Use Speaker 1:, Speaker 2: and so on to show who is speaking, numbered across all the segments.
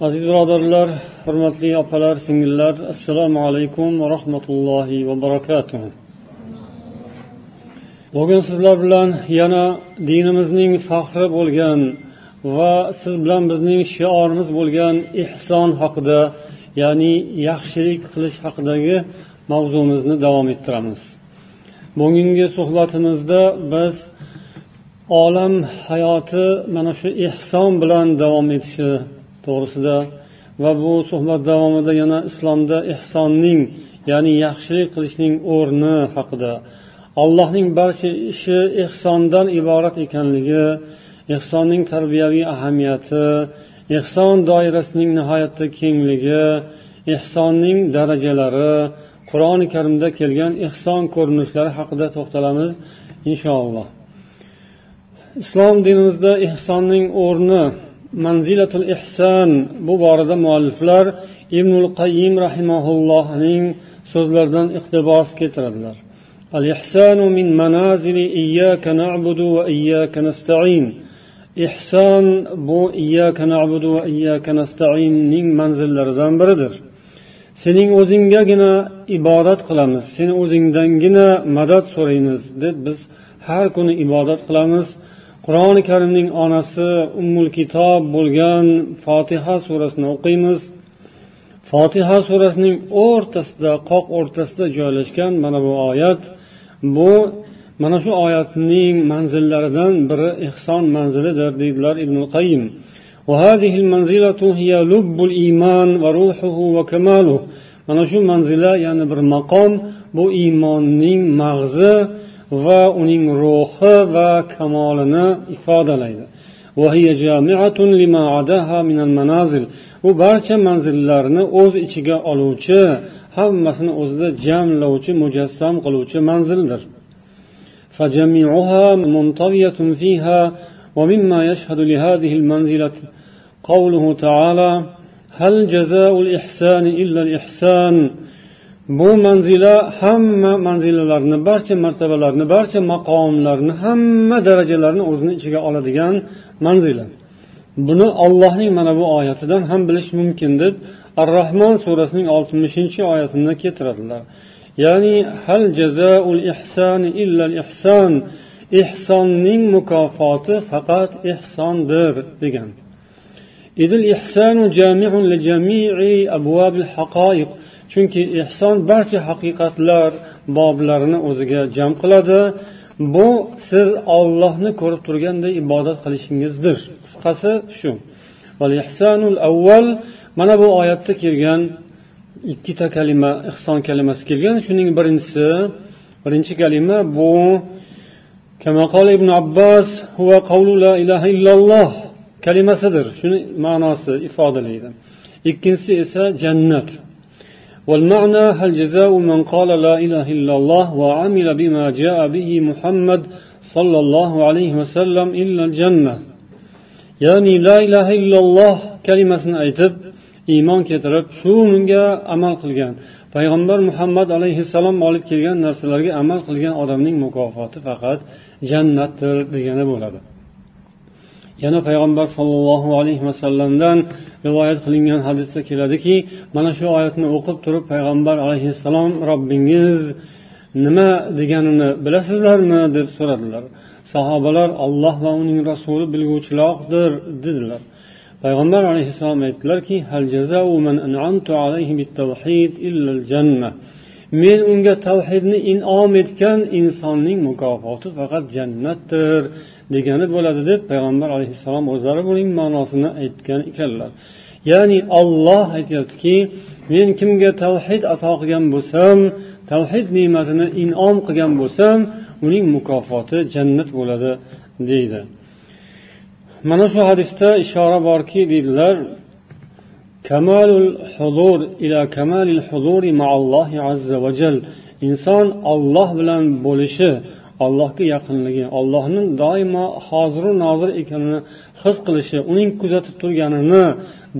Speaker 1: aziz birodarlar hurmatli opalar singillar assalomu alaykum va rahmatullohi va barakatuh bugun sizlar bilan yana dinimizning faxri bo'lgan va siz bilan bizning shiorimiz bo'lgan ehson haqida ya'ni yaxshilik qilish haqidagi mavzumizni davom ettiramiz bugungi suhbatimizda biz olam hayoti mana shu ehson bilan davom etishi to'g'risida va bu suhbat davomida yana islomda ehsonning ya'ni yaxshilik qilishning o'rni haqida allohning barcha ishi ehsondan iborat ekanligi ehsonning tarbiyaviy ahamiyati ehson doirasining nihoyatda kengligi ehsonning darajalari qur'oni karimda kelgan ehson ko'rinishlari haqida to'xtalamiz inshaalloh islom dinimizda ehsonning o'rni manzilatul ihson bu borada mualliflar ibnul qayim rahimaullohning so'zlaridan iqtibos keltiradilar al ihsonu min manazili iyyaka na'budu va iyyaka nasta'in ihson bu iyyaka na'budu va iyyaka nasta'inning manzillaridan biridir sening o'zinggagina ibodat qilamiz seni o'zingdangina madad so'raymiz deb biz har kuni ibodat qilamiz qur'oni karimning onasi ummul kitob bo'lgan fotiha surasini o'qiymiz fotiha surasining o'rtasida qoq o'rtasida joylashgan mana bu oyat bu mana shu oyatning manzillaridan biri ehson manzilidir deydilar ibn qayim mana shu manzila ya'ni bir maqom bu iymonning mag'zi va uning ruhi va kamolini ifodalaydi u barcha manzillarni o'z ichiga oluvchi hammasini o'zida jamlovchi mujassam qiluvchi manzildir فجميعها منطوية فيها ومما يشهد لهذه المنزلة قوله تعالى هل جزاء الإحسان إلا الإحسان bu manzila hamma manzilalarni barcha martabalarni barcha maqomlarni hamma darajalarni o'zini ichiga oladigan manzila buni ollohning mana bu oyatidan ham bilish mumkin deb ar rahmon surasining oltmishinchi oyatini keltiradilar ya'ni hal jazaul ihsan illal ihson ihsonning mukofoti faqat ehsondir degan idil ihsanu jamiun li jami'i al haqoiq chunki ehson barcha haqiqatlar boblarini o'ziga jam qiladi bu siz ollohni ko'rib turganday ibodat qilishingizdir qisqasi shu mana bu oyatda kelgan ikkita kalima ehson kalimasi kelgan shuning birinchisi birinchi kalima bu كما قال ابن عباس هو قول لا إله kalimasidir shuni ma'nosi ifodalaydi ikkinchisi esa jannat والمعنى هل جزاء من قال لا إله إلا الله وعمل بما جاء به محمد صلى الله عليه وسلم إلا الجنة ya'ni la ilaha illalloh kalimasini aytib iymon keltirib shu bunga amal qilgan payg'ambar muhammad alayhissalom olib kelgan narsalarga amal qilgan odamning mukofoti faqat jannatdir degani bo'ladi yana payg'ambar sollallohu alayhi vasallamdan rivoyat qilingan hadisda keladiki mana shu oyatni o'qib turib payg'ambar alayhissalom robbingiz nima deganini bilasizlarmi deb so'radilar sahobalar olloh va uning rasuli bilguvchiroqdir dedilar payg'ambar alayhissalom aytdilarki hal man an'amtu alayhi janna men unga tavhidni inom etgan insonning mukofoti faqat jannatdir degani bo'ladi deb payg'ambar alayhissalom o'zlari buning ma'nosini aytgan ekanlar ya'ni olloh aytyaptiki men kimga tavhid ato qilgan bo'lsam tavhid ne'matini inom qilgan bo'lsam uning mukofoti jannat bo'ladi deydi mana shu hadisda ishora borki deydilar kamalul huzur ila kamalil huzuri ma maallohi azza va vajal inson olloh bilan bo'lishi allohga yaqinligi ollohni doimo hoziru nozir ekanini his qilishi uning kuzatib turganini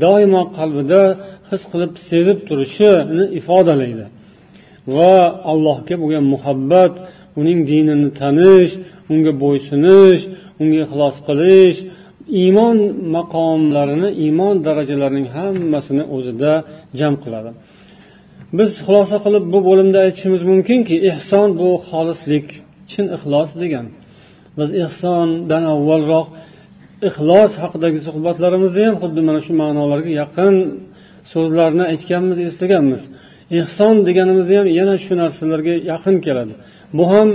Speaker 1: doimo qalbida his qilib sezib turishini ifodalaydi va allohga bo'lgan muhabbat uning dinini tanish unga bo'ysunish unga ixlos qilish iymon maqomlarini iymon darajalarining hammasini o'zida jam qiladi biz xulosa qilib bu bo'limda aytishimiz mumkinki ehson bu xolislik chin ixlos degan biz ehsondan avvalroq ixlos haqidagi suhbatlarimizda ham xuddi mana shu ma'nolarga yaqin so'zlarni aytganmiz eslaganmiz ehson deganimizda ham yana shu narsalarga yaqin keladi bu ham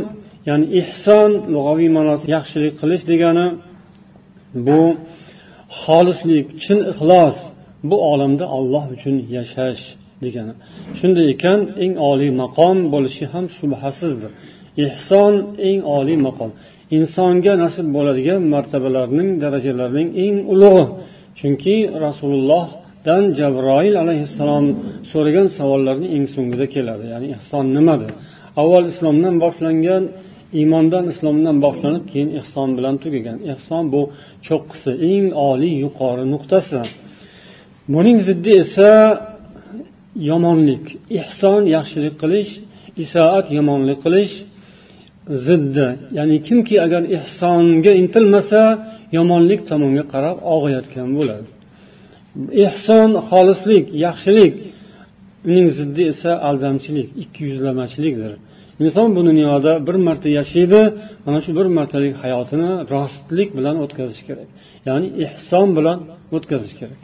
Speaker 1: ya'ni ehson lug'aviy ma'nosi yaxshilik qilish degani bu xolislik chin ixlos bu olamda olloh uchun yashash degani shunday ekan eng oliy maqom bo'lishi ham shubhasizdir ehson eng oliy maqom insonga nasib bo'ladigan martabalarning darajalarning eng ulug'i chunki rasulullohdan jabroil alayhissalom so'ragan savollarni eng so'ngida keladi ya'ni ehson nimadir avval islomdan boshlangan iymondan islomdan boshlanib keyin ehson bilan tugagan ehson bu cho'qqisi eng oliy yuqori nuqtasi buning ziddi esa yomonlik ehson yaxshilik qilish isoat yomonlik qilish ziddi ya'ni kimki agar ehsonga intilmasa yomonlik tomonga qarab og'ayotgan bo'ladi ehson xolislik yaxshilik uning ziddi esa aldamchilik ikki yuzlamachilikdir inson bu dunyoda bir marta yashaydi mana shu bir martalik hayotini rostlik bilan o'tkazish kerak ya'ni ehson bilan o'tkazish kerak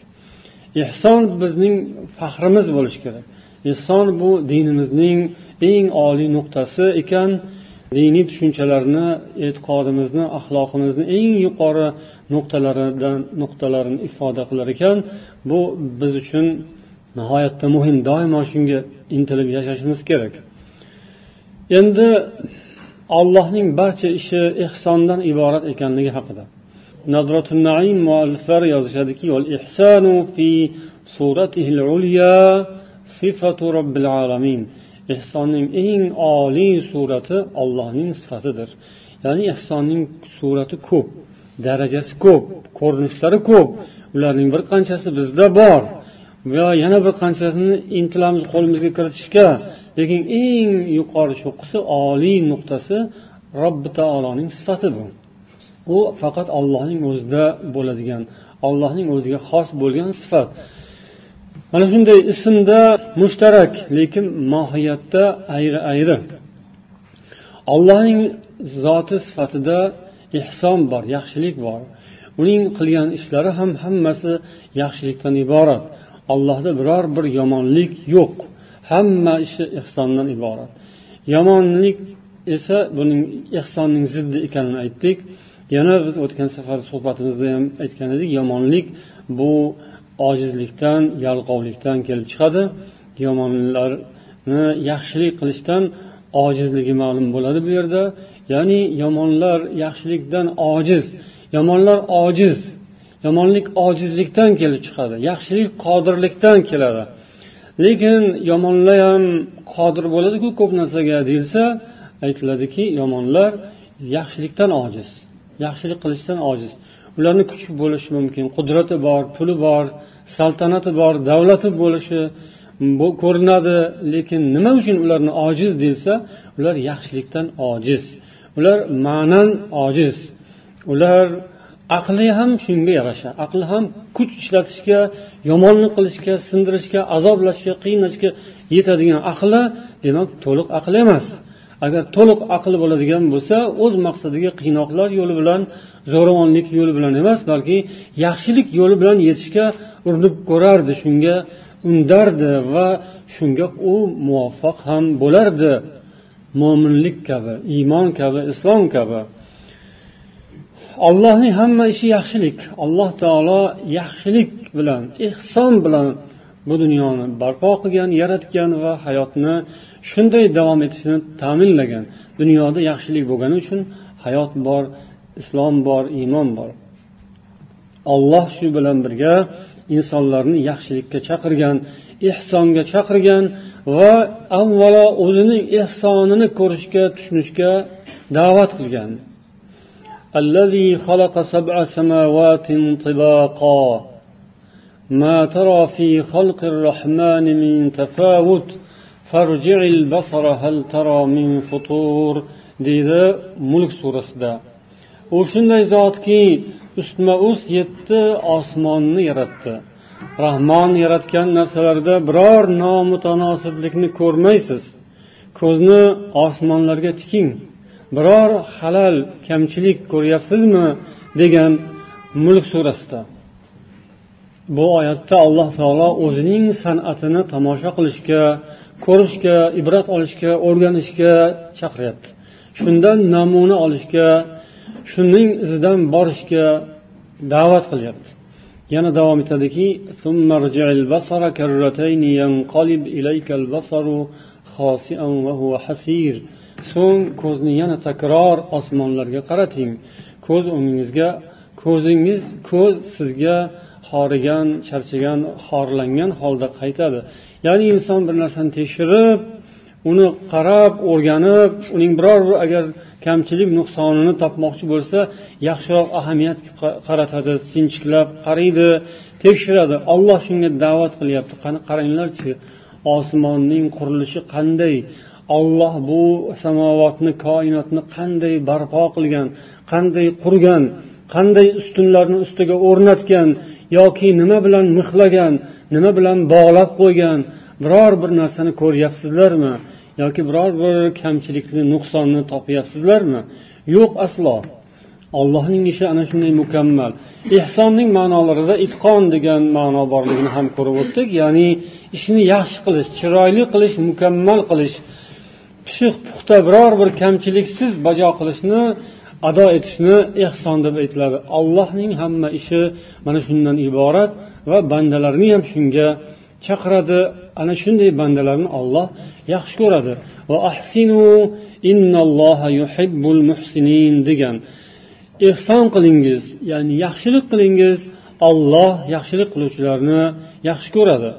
Speaker 1: ehson bizning faxrimiz bo'lishi kerak ehson bu dinimizning eng oliy nuqtasi ekan diniy tushunchalarni e'tiqodimizni axloqimizni eng yuqori nuqtalaridan nuqtalarini ifoda qilar ekan bu biz uchun nihoyatda muhim doimo shunga intilib yashashimiz kerak endi allohning barcha ishi ehsondan iborat ekanligi haqida nazratun naim mualliflari yozishadiki ihsonu fi suratihi ulya sifatu robbil alamin ehsonning eng oliy surati ollohning sifatidir ya'ni ehsonning surati ko'p darajasi ko'p ko'rinishlari ko'p ularning bir qanchasi bizda bor va yana bir qanchasini intilamiz qo'limizga kiritishga lekin eng yuqori cho'qqisi oliy nuqtasi robbi taoloning sifati bu u faqat ollohning o'zida bo'ladigan ollohning o'ziga xos bo'lgan sifat mana shunday ismda mushtarak lekin mohiyatda ayri ayri allohning zoti sifatida ehson bor yaxshilik bor uning qilgan ishlari ham hammasi yaxshilikdan iborat allohda biror bir yomonlik yo'q hamma ishi ehsondan iborat yomonlik esa buning ehsonning ziddi ekanini aytdik yana biz o'tgan safar suhbatimizda ham aytgan edik yomonlik bu ojizlikdan yalqovlikdan kelib chiqadi yomonlarni yaxshilik qilishdan ojizligi ma'lum bo'ladi bu yerda ya'ni yomonlar yaxshilikdan ojiz yomonlar ojiz yomonlik ojizlikdan kelib chiqadi yaxshilik qodirlikdan keladi lekin yomonlar ham qodir bo'ladiku ko'p narsaga deyilsa aytiladiki yomonlar yaxshilikdan ojiz yaxshilik qilishdan ojiz ularni kuch bo'lishi mumkin qudrati bor puli bor saltanati bor davlati bo'lishi bu ko'rinadi lekin nima uchun ularni ojiz deyilsa ular yaxshilikdan ojiz ular ma'nan ojiz ular aqli ham shunga yarasha aqli ham kuch ishlatishga yomonlik qilishga sindirishga azoblashga qiynashga yetadigan aqli demak to'liq aql emas agar to'liq aql bo'ladigan bo'lsa o'z maqsadiga qiynoqlar yo'li bilan zo'ravonlik yo'li bilan emas balki yaxshilik yo'li bilan yetishga urinib ko'rardi shunga undardi va shunga u muvaffaq ham bo'lardi mo'minlik kabi iymon kabi islom kabi allohning hamma ishi yaxshilik alloh taolo yaxshilik bilan ehson bilan bu dunyoni barpo qilgan yaratgan va hayotni shunday davom etishini ta'minlagan dunyoda yaxshilik bo'lgani uchun hayot bor islom bor iymon bor olloh shu bilan birga insonlarni yaxshilikka chaqirgan ehsonga chaqirgan va avvalo o'zining ehsonini ko'rishga tushunishga da'vat qilgan ما ترى في خلق الرحمن من تفاوت فارجع البصر هل ترى من فطور deydi mulk surasida u shunday zotki ustma ust yetti osmonni yaratdi rahmon yaratgan narsalarda biror nomutanosiblikni ko'rmaysiz ko'zni osmonlarga tiking biror halal kamchilik ko'ryapsizmi degan mulk surasida bu oyatda alloh taolo o'zining san'atini tomosha qilishga ko'rishga ibrat olishga o'rganishga chaqiryapti shundan namuna olishga shuning izidan borishga da'vat qilyapti yana davom etadiki so'ng ko'zni yana takror osmonlarga qarating ko'z o'ngingizga ko'zingiz ko'z sizga horigan charchagan xorlangan holda qaytadi ya'ni inson bir narsani tekshirib uni qarab o'rganib uning biror bir agar kamchilik nuqsonini topmoqchi bo'lsa yaxshiroq ahamiyat qaratadi sinchiklab qaraydi tekshiradi olloh shunga da'vat qilyapti qani qaranglarchi osmonning qurilishi qanday olloh bu samovotni koinotni qanday barpo qilgan qanday qurgan qanday ustunlarni ustiga o'rnatgan yoki nima bilan mixlagan nima bilan bog'lab qo'ygan biror bir narsani ko'ryapsizlarmi yoki biror bir kamchilikni nuqsonni topyapsizlarmi yo'q aslo allohning ishi ana shunday mukammal ehsonning ma'nolarida itqon degan ma'no borligini ham ko'rib o'tdik ya'ni ishni yaxshi qilish chiroyli qilish mukammal qilish pishiq puxta biror bir kamchiliksiz bajo qilishni ado etishni ehson deb aytiladi allohning hamma ishi mana shundan iborat va bandalarni ham shunga chaqiradi ana shunday bandalarni olloh yaxshi ko'radi va ahsinu innalloha yuhibbul muhsinin degan ehson qilingiz ya'ni yaxshilik qilingiz olloh yaxshilik qiluvchilarni yaxshi ko'radi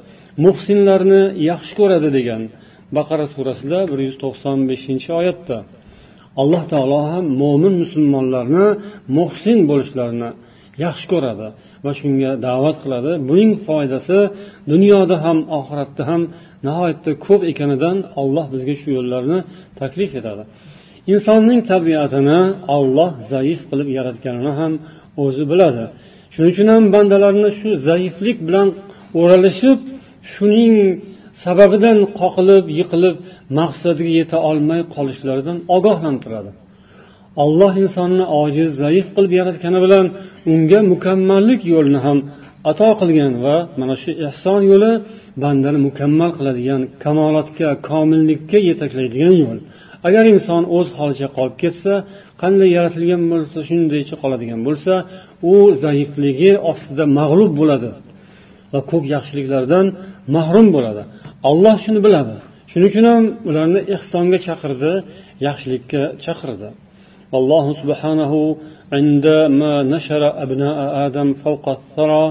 Speaker 1: muhsinlarni yaxshi ko'radi degan baqara surasida bir yuz to'qson beshinchi oyatda alloh taolo ham mo'min musulmonlarni muhsin bo'lishlarini yaxshi ko'radi va shunga da'vat qiladi buning foydasi dunyoda ham oxiratda ham nihoyatda ko'p ekanidan olloh bizga shu yo'llarni taklif etadi insonning tabiatini olloh zaif qilib yaratganini ham o'zi biladi shuning uchun ham bandalarni shu zaiflik bilan o'ralishib shuning sababidan qoqilib yiqilib maqsadiga yeta olmay qolishlaridan ogohlantiradi olloh insonni ojiz zaif qilib yaratgani bilan unga mukammallik yo'lini ham ato qilgan va mana shu ehson yo'li bandani mukammal qiladigan kamolotga komillikka yetaklaydigan yo'l agar inson o'z holicha qolib ketsa qanday yaratilgan bo'lsa shundaycha qoladigan bo'lsa u zaifligi ostida mag'lub bo'ladi va ko'p yaxshiliklardan mahrum bo'ladi alloh shuni biladi shuning uchun ham ularni ehsonga chaqirdi yaxshilikka chaqirdi allohu subhanahu عندما نشر أبناء آدم فوق الثرى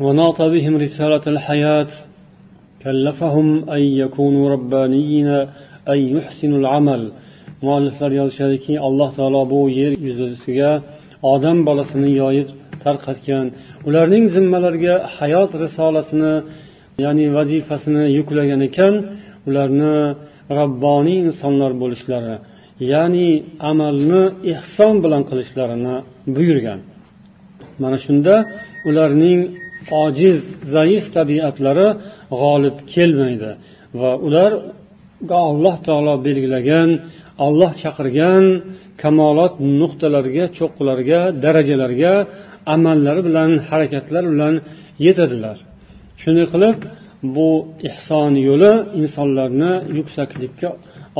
Speaker 1: وناط بهم رسالة الحياة كلفهم أن يكونوا ربانيين أن يحسنوا العمل mualliflar yozishadiki alloh taolo bu yer yuzasiga odam bolasini yoyib tarqatgan ularning zimmalariga hayot risolasini ya'ni vazifasini yuklagan ekan ularni rabboniy insonlar bo'lishlari ya'ni amalni ehson bilan qilishlarini buyurgan mana shunda ularning ojiz zaif tabiatlari g'olib kelmaydi va ular alloh taolo belgilagan olloh chaqirgan kamolot nuqtalariga cho'qqilarga darajalarga amallari bilan harakatlar bilan yetadilar shunday qilib bu ehson yo'li insonlarni yuksaklikka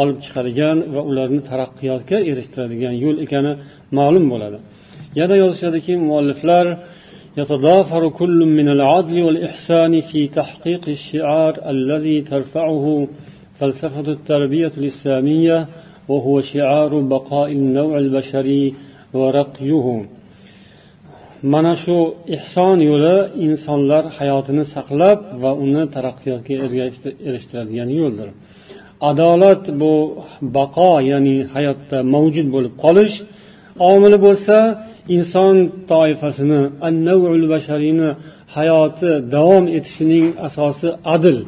Speaker 1: olib chiqargan va ularni taraqqiyotga erishtiradigan yo'l ekani ma'lum bo'ladi yana yozishadiki mualliflar يتضافر كل من العدل والإحسان في تحقيق الشعار الذي ترفعه فلسفة التربية الإسلامية وهو شعار بقاء النوع البشري ورقيه mana shu ehson yo'li insonlar hayotini saqlab va uni taraqqiyotga erishtiradigan yo'ldir adolat bu baqo ya'ni hayotda mavjud bo'lib qolish omili bo'lsa inson toifasini annavul bashariyni hayoti davom etishining asosi adl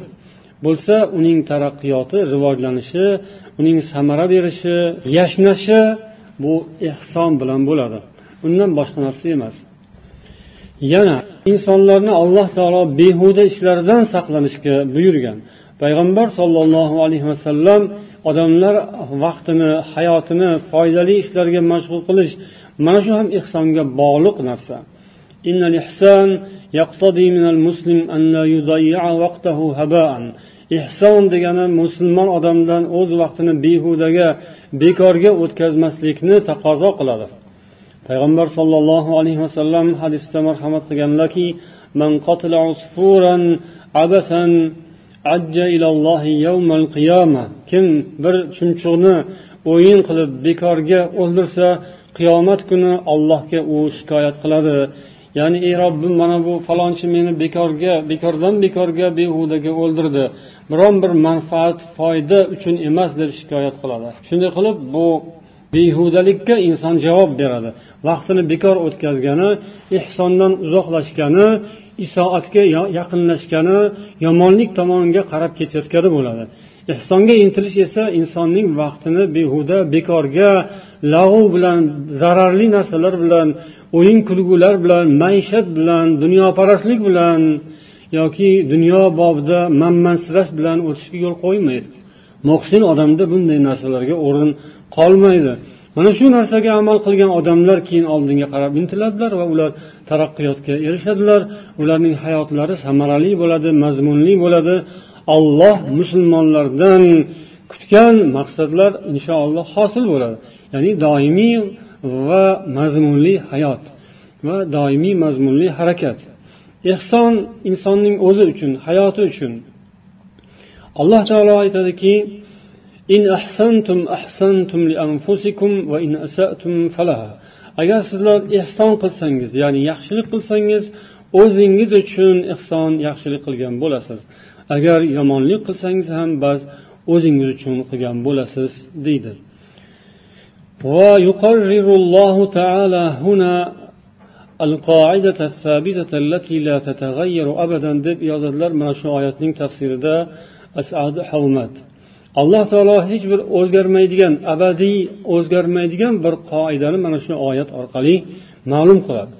Speaker 1: bo'lsa uning taraqqiyoti rivojlanishi uning samara berishi yashnashi bu ehson bilan bo'ladi undan boshqa narsa emas yana insonlarni alloh taolo behuda ishlardan saqlanishga buyurgan payg'ambar sollallohu alayhi vasallam odamlar vaqtini hayotini foydali ishlarga mashg'ul qilish mana shu ham ehsonga bog'liq narsa ehson degani musulmon odamdan o'z vaqtini behudaga bekorga o'tkazmaslikni taqozo qiladi payg'ambar sollallohu alayhi vasallam hadisda marhamat qilganlarki ajja qiyoma kim bir chumchuqni o'yin qilib bekorga o'ldirsa qiyomat kuni ollohga u shikoyat qiladi ya'ni ey robbim mana bu falonchi meni bekorga bekordan bekorga behudaga o'ldirdi biron bir manfaat foyda uchun emas deb shikoyat qiladi shunday qilib bu behudalikka inson javob beradi vaqtini bekor o'tkazgani ehsondan uzoqlashgani isoatga yaqinlashgani yomonlik tomonga qarab ketayotgani bo'ladi ehsonga intilish esa insonning vaqtini behuda bekorga lag'u bilan zararli narsalar bilan o'yin kulgular bilan maishat bilan dunyoparastlik bilan yoki dunyo bobida manmansirash bilan o'tishga yo'l qo'ymaydi muhsin odamda bunday narsalarga o'rin qolmaydi mana shu narsaga amal qilgan odamlar keyin oldinga qarab intiladilar va ular taraqqiyotga erishadilar ularning hayotlari samarali bo'ladi mazmunli bo'ladi olloh musulmonlardan kutgan maqsadlar inshaalloh hosil bo'ladi ya'ni doimiy va mazmunli hayot va doimiy mazmunli harakat ehson insonning o'zi uchun hayoti uchun alloh taolo aytadiki إن li anfusikum va in asatum فلها agar sizlar ehson qilsangiz ya'ni yaxshilik qilsangiz o'zingiz uchun ehson yaxshilik qilgan bo'lasiz agar yomonlik qilsangiz ham baz o'zingiz uchun qilgan bo'lasiz deydi ويقرر الله تعالى هنا القاعدة الثابتة التي لا تتغير أبدا deb yozadilar mana shu oyatning tafsirida asad havmat alloh taolo hech bir o'zgarmaydigan abadiy o'zgarmaydigan bir qoidani mana shu oyat orqali ma'lum qiladi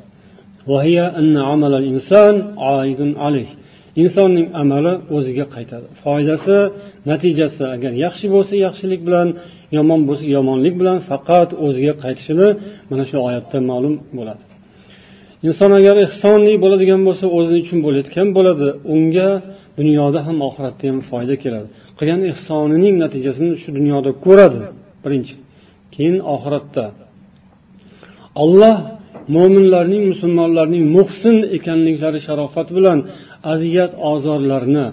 Speaker 1: insonning amali o'ziga qaytadi foydasi natijasi agar yaxshi bo'lsa yaxshilik bilan yomon bo'lsa yomonlik bilan faqat o'ziga qaytishini mana shu oyatda ma'lum bo'ladi inson agar ehsonli bo'ladigan bo'lsa o'zi uchun bo'layotgan bo'ladi unga dunyoda ham oxiratda ham foyda keladi qilgan ehsonining natijasini shu dunyoda ko'radi birinchi keyin oxiratda olloh mo'minlarning musulmonlarning muhsin ekanliklari sharofati bilan aziyat ozorlarni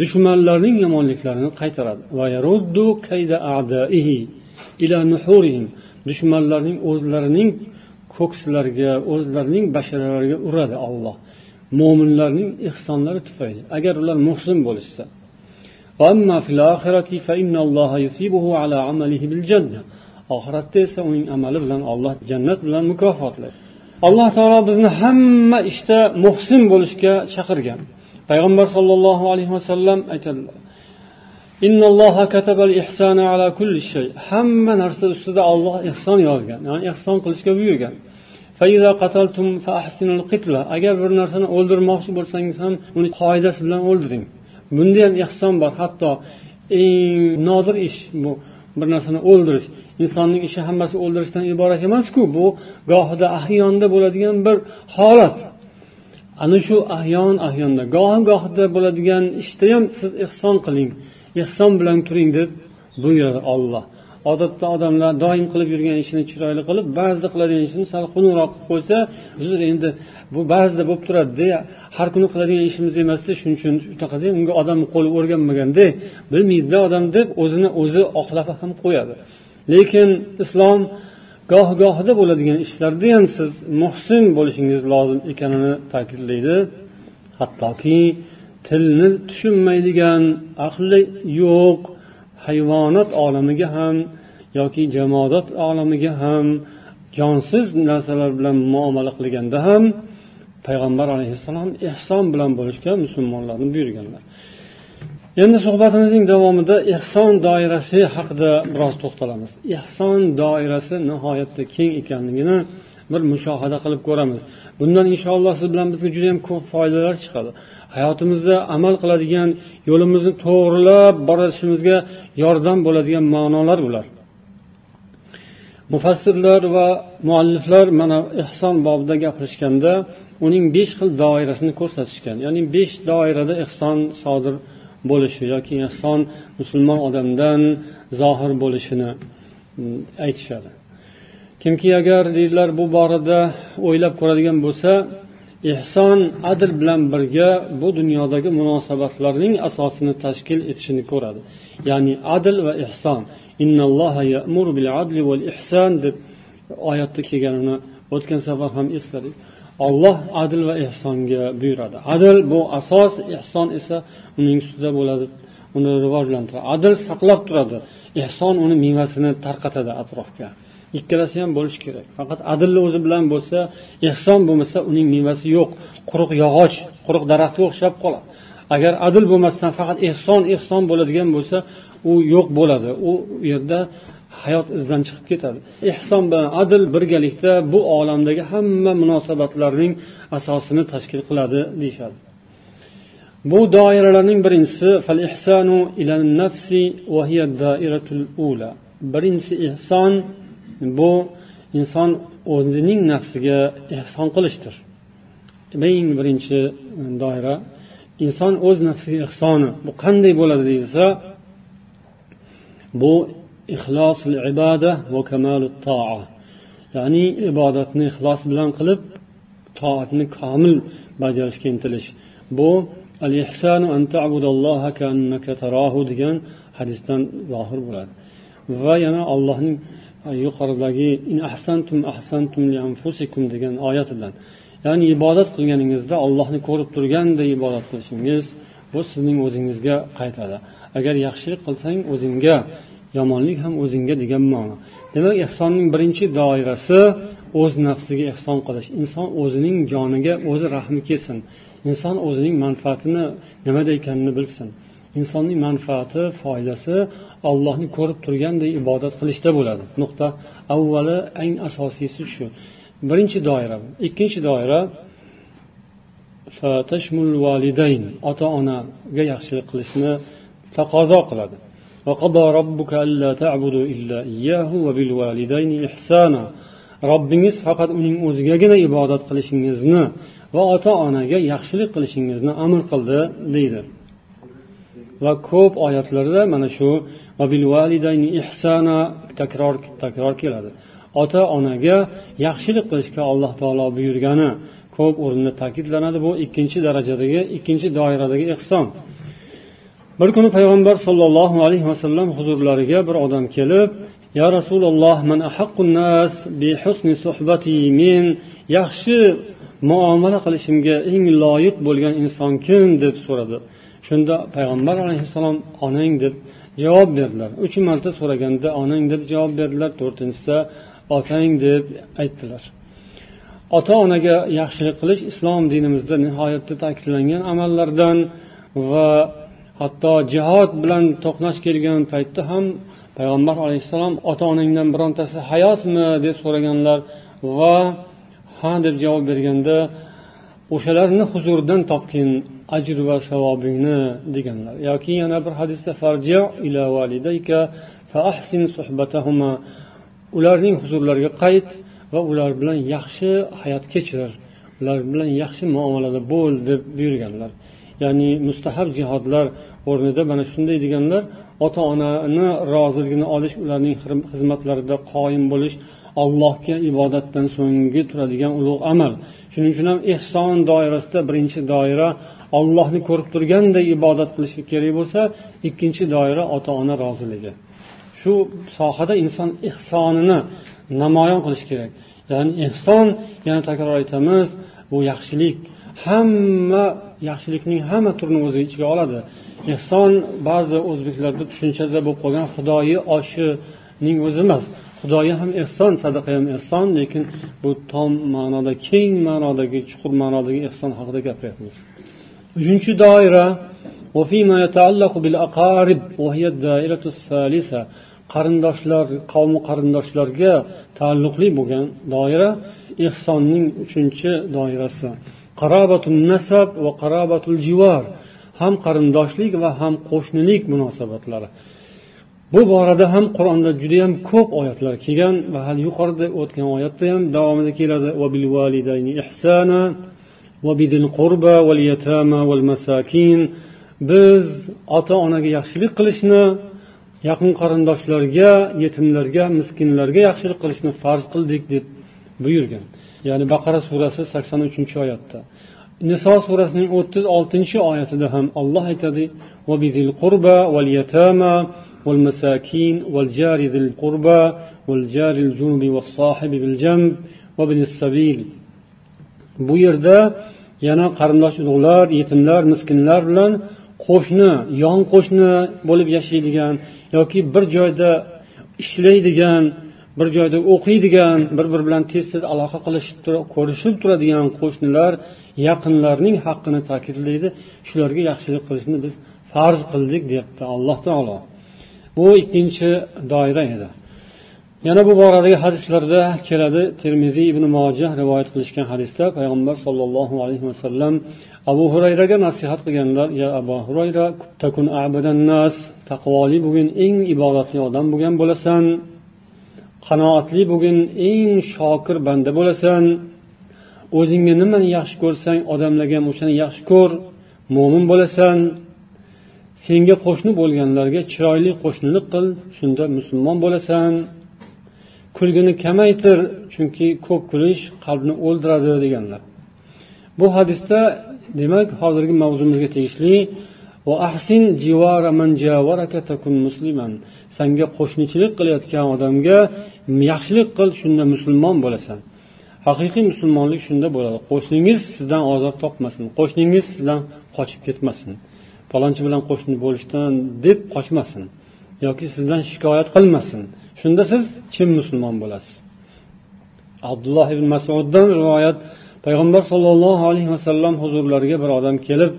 Speaker 1: dushmanlarning yomonliklarini qaytaradi dushmanlarning o'zlarining ko'ksilariga o'zlarining basharalariga uradi olloh mo'minlarning ehsonlari tufayli agar ular muhsin bo'lishsa oxiratda esa uning amali bilan olloh jannat bilan mukofotlaydi alloh taolo bizni hamma ishda işte, muhsin bo'lishga chaqirgan payg'ambar sollallohu alayhi vasallam aytadilar hamma narsa ustida olloh ehson yozgan ya'ni ehson qilishga buyurgan agar bir narsani o'ldirmoqchi bo'lsangiz ham uni qoidasi bilan o'ldiring bunda ham ehson bor hatto eng nodir ish bu bir narsani o'ldirish insonning ishi hammasi o'ldirishdan iborat emasku bu gohida ahyonda bo'ladigan bir holat ana shu ahyon ahyonda gohi gohida bo'ladigan ishda ham siz ehson qiling ehson bilan turing deb buyuradi olloh odatda odamlar doim qilib yurgan ishini chiroyli qilib ba'zida qiladigan ishini sal xunukroq qilib qo'ysa uzr endi bu ba'zida bo'lib turadida har kuni qiladigan ishimiz emasda shuning uchun shunaqada unga odamni qo'li o'rganmaganda bilmaydida odam deb o'zini o'zi oqlab ham qo'yadi lekin islom goh gohida bo'ladigan ishlarda ham siz muhsin bo'lishingiz lozim ekanini ta'kidlaydi hattoki tilni tushunmaydigan aqli yo'q hayvonot olamiga ham yoki jamoadot olamiga ham jonsiz narsalar bilan muomala qilganda ham payg'ambar alayhissalom ehson bilan bo'lishga musulmonlarni buyurganlar endi suhbatimizning davomida ehson doirasi haqida biroz to'xtalamiz ehson doirasi nihoyatda keng ekanligini bir mushohada qilib ko'ramiz bundan inshaalloh siz bilan bizga judayam ko'p foydalar chiqadi hayotimizda amal qiladigan yo'limizni to'g'rilab borishimizga yordam bo'ladigan ma'nolar bular mufassirlar va mualliflar mana ehson bobida gapirishganda uning besh xil doirasini ko'rsatishgan ya'ni besh doirada ehson sodir bo'lishi yoki ehson musulmon odamdan zohir bo'lishini mm, aytishadi kimki agar deydilar bu borada o'ylab ko'radigan bo'lsa ehson adl bilan birga bu dunyodagi munosabatlarning asosini tashkil etishini ko'radi ya'ni adl va ehson deb oyatda kelganini o'tgan safar ham esladik olloh adil va ehsonga buyuradi adil bu asos ehson esa uning ustida bo'ladi uni rivojlantiradi adil saqlab turadi ehson uni mevasini tarqatadi atrofga ikkalasi ham bo'lishi kerak faqat adilni o'zi bilan bo'lsa ehson bo'lmasa uning mevasi yo'q quruq yog'och quruq daraxtga o'xshab qoladi agar adil bo'lmasdan faqat ehson ehson bo'ladigan bo'lsa u yo'q bo'ladi u yerda hayot izdan chiqib ketadi ehson bilan adl birgalikda bu olamdagi hamma munosabatlarning asosini tashkil qiladi deyishadi bu doiralarning birinchisi ilan nafsi va dairatul ula birinchisi ehson bu inson o'zining nafsiga ehson qilishdir eng birinchi doira inson o'z nafsiga ehsoni bu qanday bo'ladi deyilsa bu ixlos ibada va kamalu toa ya'ni ibodatni ixlos bilan qilib toatni komil bajarishga intilish bu al ihsanu an ta'budalloha ka'annaka tarahu degan hadisdan zohir bo'ladi va yana allohning e, yuqoridagi in ahsantum ahsantum li anfusikum degan oyatidan ya'ni ibodat qilganingizda allohni ko'rib turganday ibodat qilishingiz bu sizning o'zingizga qaytadi agar yaxshilik qilsang o'zingga yomonlik ham o'zingga degan ma'no demak ehsonning birinchi doirasi o'z nafsiga ehson qilish inson o'zining joniga o'zi rahmi kelsin inson o'zining manfaatini nimada ekanini bilsin insonning manfaati foydasi ollohni ko'rib turganday ibodat qilishda bo'ladi nuqta avvali eng asosiysi shu birinchi doira ikkinchi doira ota onaga yaxshilik qilishni taqozo qiladi وقضى ربك ألا تعبدوا إلا إياه وبالوالدين إحسانا robbingiz faqat uning o'zigagina ibodat qilishingizni va ota onaga yaxshilik qilishingizni amr qildi deydi va ko'p oyatlarda mana shu ihsana takror takror keladi ota onaga yaxshilik qilishga alloh taolo buyurgani ko'p o'rinda ta'kidlanadi bu ikkinchi darajadagi ikkinchi doiradagi ehson bir kuni payg'ambar sollallohu alayhi vasallam huzurlariga bir odam kelib ya rasululloh man nas bi husni suhbati men yaxshi muomala qilishimga eng loyiq bo'lgan inson kim deb so'radi shunda payg'ambar alayhissalom onang deb javob berdilar uch marta so'raganda onang deb javob berdilar to'rtinchisida otang deb aytdilar ota onaga yaxshilik qilish islom dinimizda nihoyatda ta'kidlangan amallardan va hatto jihod bilan to'qnash kelgan paytda ham payg'ambar alayhissalom ota onangdan birontasi hayotmi deb so'raganlar va ha deb javob berganda o'shalarni huzuridan topgin ajr va savobingni deganlar yoki yana bir hadisda farji ila validayka fa ahsin suhbatahuma ularning huzurlariga qayt va ular bilan yaxshi hayot kechir ular bilan yaxshi muomalada bo'l deb buyurganlar ya'ni mustahab jihodlar o'rnida mana shunday deganlar ota onani roziligini olish ularning xizmatlarida qoyim bo'lish allohga ibodatdan so'nggi turadigan ulug' amal shuning uchun ham ehson doirasida birinchi doira ollohni ko'rib turganday ibodat qilish kerak bo'lsa ikkinchi doira ota ona roziligi shu sohada inson ehsonini namoyon qilish kerak ya'ni ehson yana takror aytamiz bu yaxshilik hamma yaxshilikning hamma turini o'z ichiga oladi ehson ba'zi o'zbeklarda tushunchada bo'lib qolgan xudoyi oshining o'zi emas xudoyi ham ehson sadaqa ham ehson lekin bu tom ma'noda keng ma'nodagi chuqur ma'nodagi ehson haqida gapiryapmiz uchinchi doira qarindoshlar qavmi qarindoshlarga taalluqli bo'lgan doira ehsonning uchinchi doirasi qarobatul nasab va qarobatul jivor ham qarindoshlik va ham qo'shnilik munosabatlari bu borada ham qur'onda judayam ko'p oyatlar kelgan va hali yuqorida o'tgan oyatda ham davomida keladi biz ota onaga yaxshilik qilishni yaqin qarindoshlarga yetimlarga miskinlarga yaxshilik qilishni farz qildik deb buyurgan ya'ni baqara surasi sakson uchinchi oyatda niso surasining o'ttiz oltinchi oyatida ham olloh aytadi qurba والمساكين والجار ذي القربى والجار الجنب والصاحب بالجنب وابن السبيل bu yerda yana qarindosh urug'lar yetimlar miskinlar bilan qo'shni yon qo'shni bo'lib yashaydigan yoki bir joyda ishlaydigan bir joyda o'qiydigan bir biri bilan tez tez aloqa qilishib ko'rishib turadigan qo'shnilar yaqinlarning haqqini ta'kidlaydi shularga yaxshilik qilishni biz farz qildik deyapti alloh taolo bu ikkinchi doira edi yana bu boradagi hadislarda keladi termiziy ibn moja rivoyat qilishgan hadisda payg'ambar sollallohu alayhi vasallam abu hurayraga nasihat qilganlar ya abu hurayra takun abadan nas taqvoli bo'lgin eng ibodatli odam bo'lgan bo'lasan qanoatli bo'lgin eng shokir banda bo'lasan o'zingga nimani yaxshi ko'rsang odamlarga ham o'shani yaxshi ko'r mo'min bo'lasan senga qo'shni bo'lganlarga chiroyli qo'shnilik qil shunda musulmon bo'lasan kulgini kamaytir chunki ko'p kulish qalbni o'ldiradi deganlar bu hadisda demak hozirgi mavzumizga tegishli ahsin jivara man javaraka takun musliman sanga qo'shnichilik qilayotgan odamga yaxshilik qil shunda musulmon bo'lasan haqiqiy musulmonlik shunda bo'ladi qo'shningiz sizdan ozor topmasin qo'shningiz sizdan qochib ketmasin palonchi bilan qo'shni bo'lishdan deb qochmasin yoki sizdan shikoyat qilmasin shunda siz chin musulmon bo'lasiz abdulloh ibn masuddan rivoyat payg'ambar sollallohu alayhi vasallam huzurlariga bir odam kelib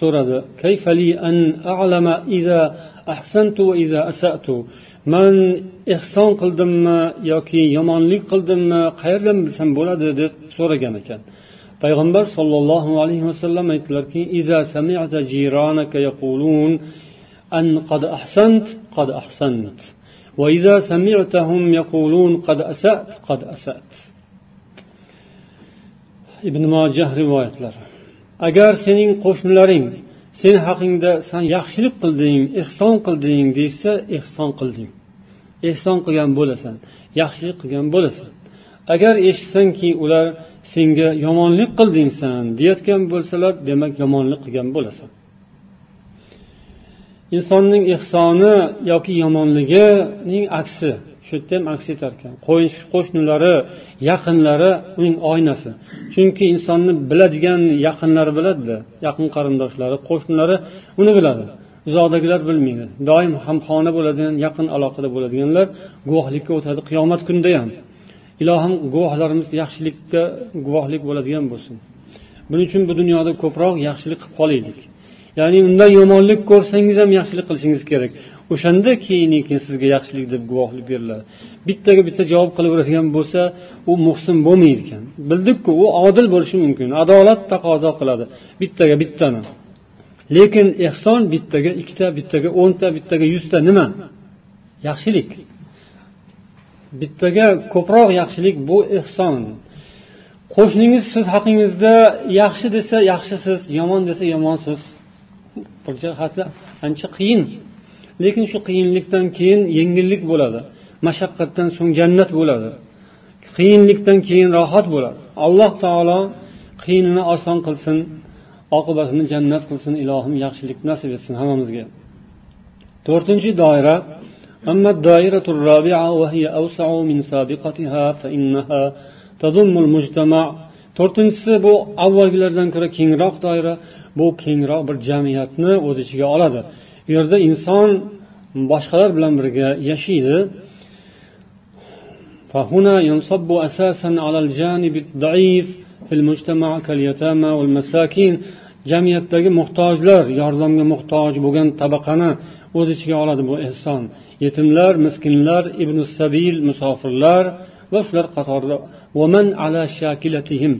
Speaker 1: so'radi kayfali an a'lama iza ahsantu va iza asatu man ehson qildimmi yoki yomonlik qildimmi qayerdan bilsam bo'ladi deb so'ragan ekan payg'ambar sollallohu alayhi vasallam aytdilarki iza sami'ta jironaka yaqulun an qad ahsant qad ahsant va iza sami'tahum yaqulun qad asat qad asat ibn mojah rivoyatlari agar sening qo'shnilaring sen haqingda san yaxshilik qilding ehson qilding deyishsa ehson qilding ehson qilgan bo'lasan yaxshilik qilgan bo'lasan agar eshitsangki ular senga yomonlik qilding san deyayotgan bo'lsalar demak yomonlik qilgan bo'lasan insonning ehsoni yoki yomonligining aksi shu yerda ham aks etar ekan qo'shnilari yaqinlari uning oynasi chunki insonni biladigan yaqinlari biladida yaqin qarindoshlari qo'shnilari uni biladi uzoqdagilar bilmaydi doim hamxona bo'ladigan yaqin aloqada bo'ladiganlar guvohlikka o'tadi qiyomat kunida ham ilohim guvohlarimiz yaxshilikka guvohlik bo'ladigan bo'lsin buning uchun bu dunyoda ko'proq yaxshilik qilib qolaylik ya'ni undan yomonlik ko'rsangiz ham yaxshilik qilishingiz kerak o'shanda keyin keyin sizga yaxshilik deb guvohlik beriladi bittaga bitta javob qilaveradigan bo'lsa u muhsin bo'lmaydi ekan bildikku u odil bo'lishi mumkin adolat taqozo qiladi bittaga bittani lekin ehson bittaga ikkita bittaga o'nta bittaga yuzta nima yaxshilik bittaga ko'proq yaxshilik bu ehson qo'shningiz siz haqingizda yaxshi desa yaxshisiz yomon desa yomonsiz bu jihatdan ancha qiyin lekin shu qiyinlikdan keyin yengillik bo'ladi mashaqqatdan so'ng jannat bo'ladi qiyinlikdan keyin rohat bo'ladi alloh taolo qiyinini oson qilsin oqibatini jannat qilsin ilohim yaxshilik nasib etsin hammamizga to'rtinchi doira أما الدائرة الرابعة وهي أوسع من سابقتها فإنها تضم المجتمع to'rtinchisi bu avvalgilardan ko'ra kengroq doira bu kengroq bir jamiyatni o'z ichiga oladi bu yerda inson boshqalar bilan birga yashaydi فهنا ينصب أساسا على الجانب الضعيف في المجتمع كاليتامى والمساكين jamiyatdagi muhtojlar yordamga muhtoj bo'lgan tabaqani o'z ichiga oladi bu ehson yetimlar miskinlar ibn sabil musofirlar va shular qatorida vaman ala shakilatihim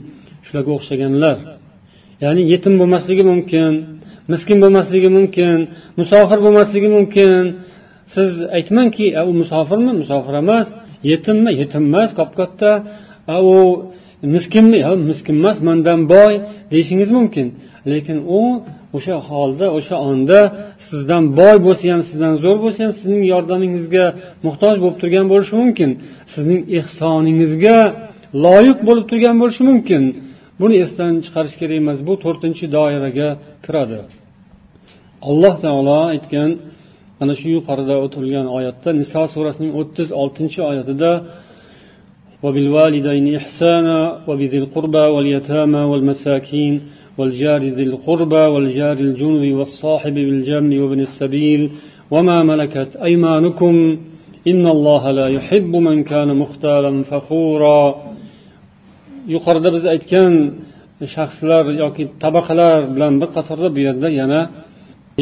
Speaker 1: shularga o'xshaganlar ya'ni yetim bo'lmasligi mumkin miskin bo'lmasligi mumkin musofir bo'lmasligi mumkin siz aytmangki u musofirmi musofir emas yetimmi yetim emas kop katta u miskinmi yo miskin emas mandan boy deyishingiz mumkin lekin u o'sha holda o'sha onda sizdan boy bo'lsa ham sizdan zo'r bo'lsa ham sizning yordamingizga muhtoj bo'lib turgan bo'lishi mumkin sizning ehsoningizga loyiq bo'lib turgan bo'lishi mumkin buni esdan chiqarish kerak emas bu to'rtinchi doiraga kiradi alloh taolo aytgan mana shu yuqorida o'tilgan oyatda niso surasining o'ttiz oltinchi oyatida وبالوالدين إحسانا وبذي القربى واليتامى والمساكين والجار ذي القربى والجار الجنب والصاحب بالجنب وابن السبيل وما ملكت أيمانكم إن الله لا يحب من كان مختالا فخورا yuqorida biz aytgan shaxslar yoki tabaqalar bilan bir qatorda bu yerda yana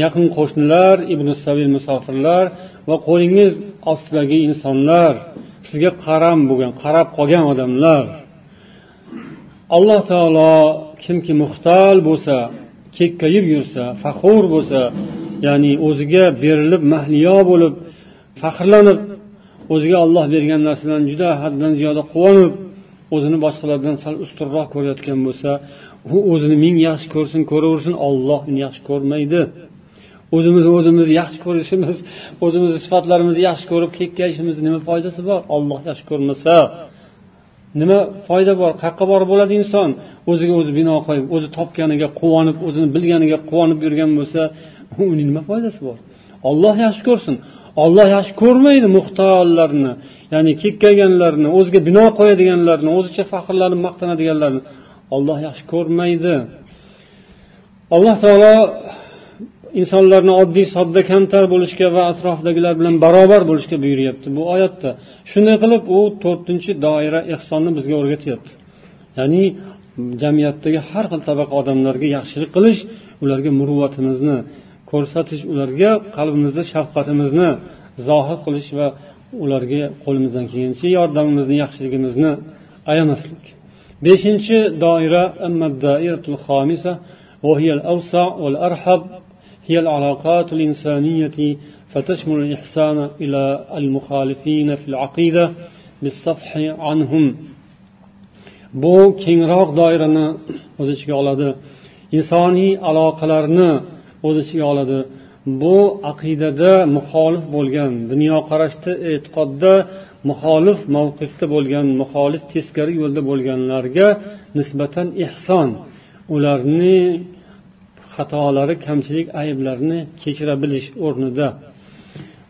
Speaker 1: yaqin qo'shnilar ibn sabil musofirlar va qo'lingiz ostidagi insonlar sizga qaram bo'lgan qarab qolgan odamlar alloh taolo kimki muxtal bo'lsa kekkayib yursa faxur bo'lsa ya'ni o'ziga berilib mahliyo bo'lib faxrlanib o'ziga olloh bergan narsadan juda haddan ziyoda quvonib o'zini boshqalardan sal ustunroq ko'rayotgan bo'lsa u o'zini ming yaxshi ko'rsin ko'raversin olloh uni yaxshi ko'rmaydi o'zimizni o'zimizni yaxshi ko'rishimiz o'zimizni sifatlarimizni yaxshi ko'rib kekkayishimiz nima foydasi bor olloh yaxshi ko'rmasa nima foyda bor qayerqa borib bo'ladi inson o'ziga o'zi bino qo'yib o'zi topganiga quvonib o'zini bilganiga quvonib yurgan bo'lsa uning nima foydasi bor olloh yaxshi ko'rsin olloh yaxshi ko'rmaydi muhtojlarni ya'ni kekkayganlarni o'ziga bino qo'yadiganlarni o'zicha faxrlanib maqtanadiganlarni olloh yaxshi ko'rmaydi alloh taolo insonlarni oddiy sodda kamtar bo'lishga va atrofdagilar bilan barobar bo'lishga buyuryapti bu oyatda shunday qilib u to'rtinchi doira ehsonni bizga o'rgatyapti ya'ni jamiyatdagi har xil tabaqa odamlarga yaxshilik qilish ularga muruvvatimizni ko'rsatish ularga qalbimizda shafqatimizni zohir qilish va ularga qo'limizdan kelgancha yordamimizni yaxshiligimizni ayamaslik beshinchi doira وهي الأوسع والأرحب هي العلاقات الإنسانية فتشمل الإحسان إلى المخالفين في العقيدة بالصفح عنهم bu kengroq doirani o'z ichiga oladi insoniy aloqalarni o'z ichiga oladi bu aqidada muxolif bo'lgan dunyoqarashda e'tiqodda muxolif mavqifda bo'lgan muxolif teskari yo'lda bo'lganlarga nisbatan ehson ularni xatolari kamchilik ayblarini kechira bilish o'rnida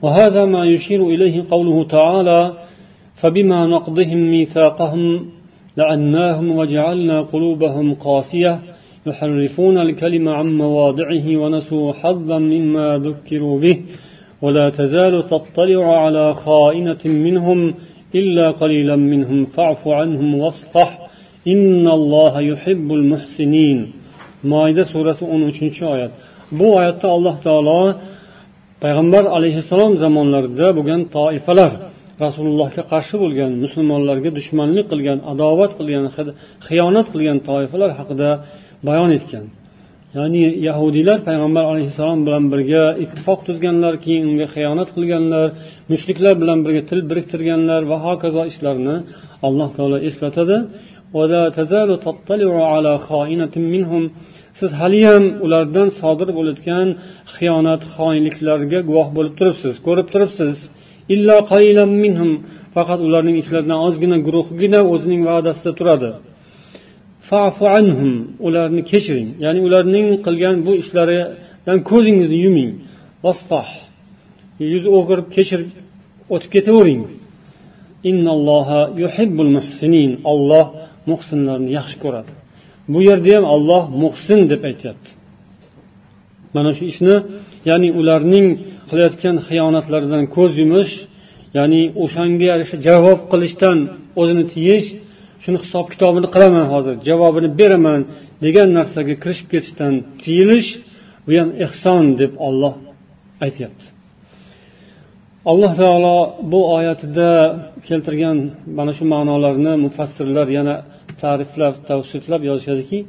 Speaker 1: وهذا ما يشير إليه قوله تعالى فبما نقضهم ميثاقهم لعناهم وجعلنا قلوبهم قاسيه يحرفون الكلم عن مواضعه ونسوا حظا مما ذكروا به ولا تزال تطلع على خائنة منهم إلا قليلا منهم فاعف عنهم واصفح إن الله يحب المحسنين maida surasi 13 uchinchi oyat bu oyatda alloh taolo payg'ambar alayhissalom zamonlarida bo'lgan toifalar rasulullohga qarshi bo'lgan musulmonlarga dushmanlik qilgan adovat qilgan xiyonat qilgan toifalar haqida bayon etgan ya'ni yahudiylar payg'ambar alayhissalom bilan birga ittifoq tuzganlar keyin unga xiyonat qilganlar mushriklar bilan birga til biriktirganlar va hokazo ishlarni alloh taolo eslatadi siz haliyam ulardan sodir bo'layotgan xiyonat xoinliklarga guvoh bo'lib turibsiz ko'rib turibsiz minhum faqat ularning ichlaridan ozgina guruhgina o'zining va'dasida turadi fafu anhum ularni kechiring ya'ni ularning qilgan bu ishlaridan ko'zingizni yuming vastoh yuz o'girib kechirib o'tib ketavering innalloha yuhibbul muhsinin olloh muhsinlarni yaxshi ko'radi bu yerda ham olloh muhsin deb aytyapti mana shu ishni ya'ni ularning qilayotgan xiyonatlaridan ko'z yumish ya'ni o'shanga yarasha javob qilishdan o'zini tiyish shuni hisob kitobini qilaman hozir javobini beraman degan narsaga kirishib ketishdan tiyilish bu ham ehson deb olloh aytyapti alloh taolo bu oyatida keltirgan mana shu ma'nolarni mufassirlar yana ta'riflab tavsiflab yozishadiki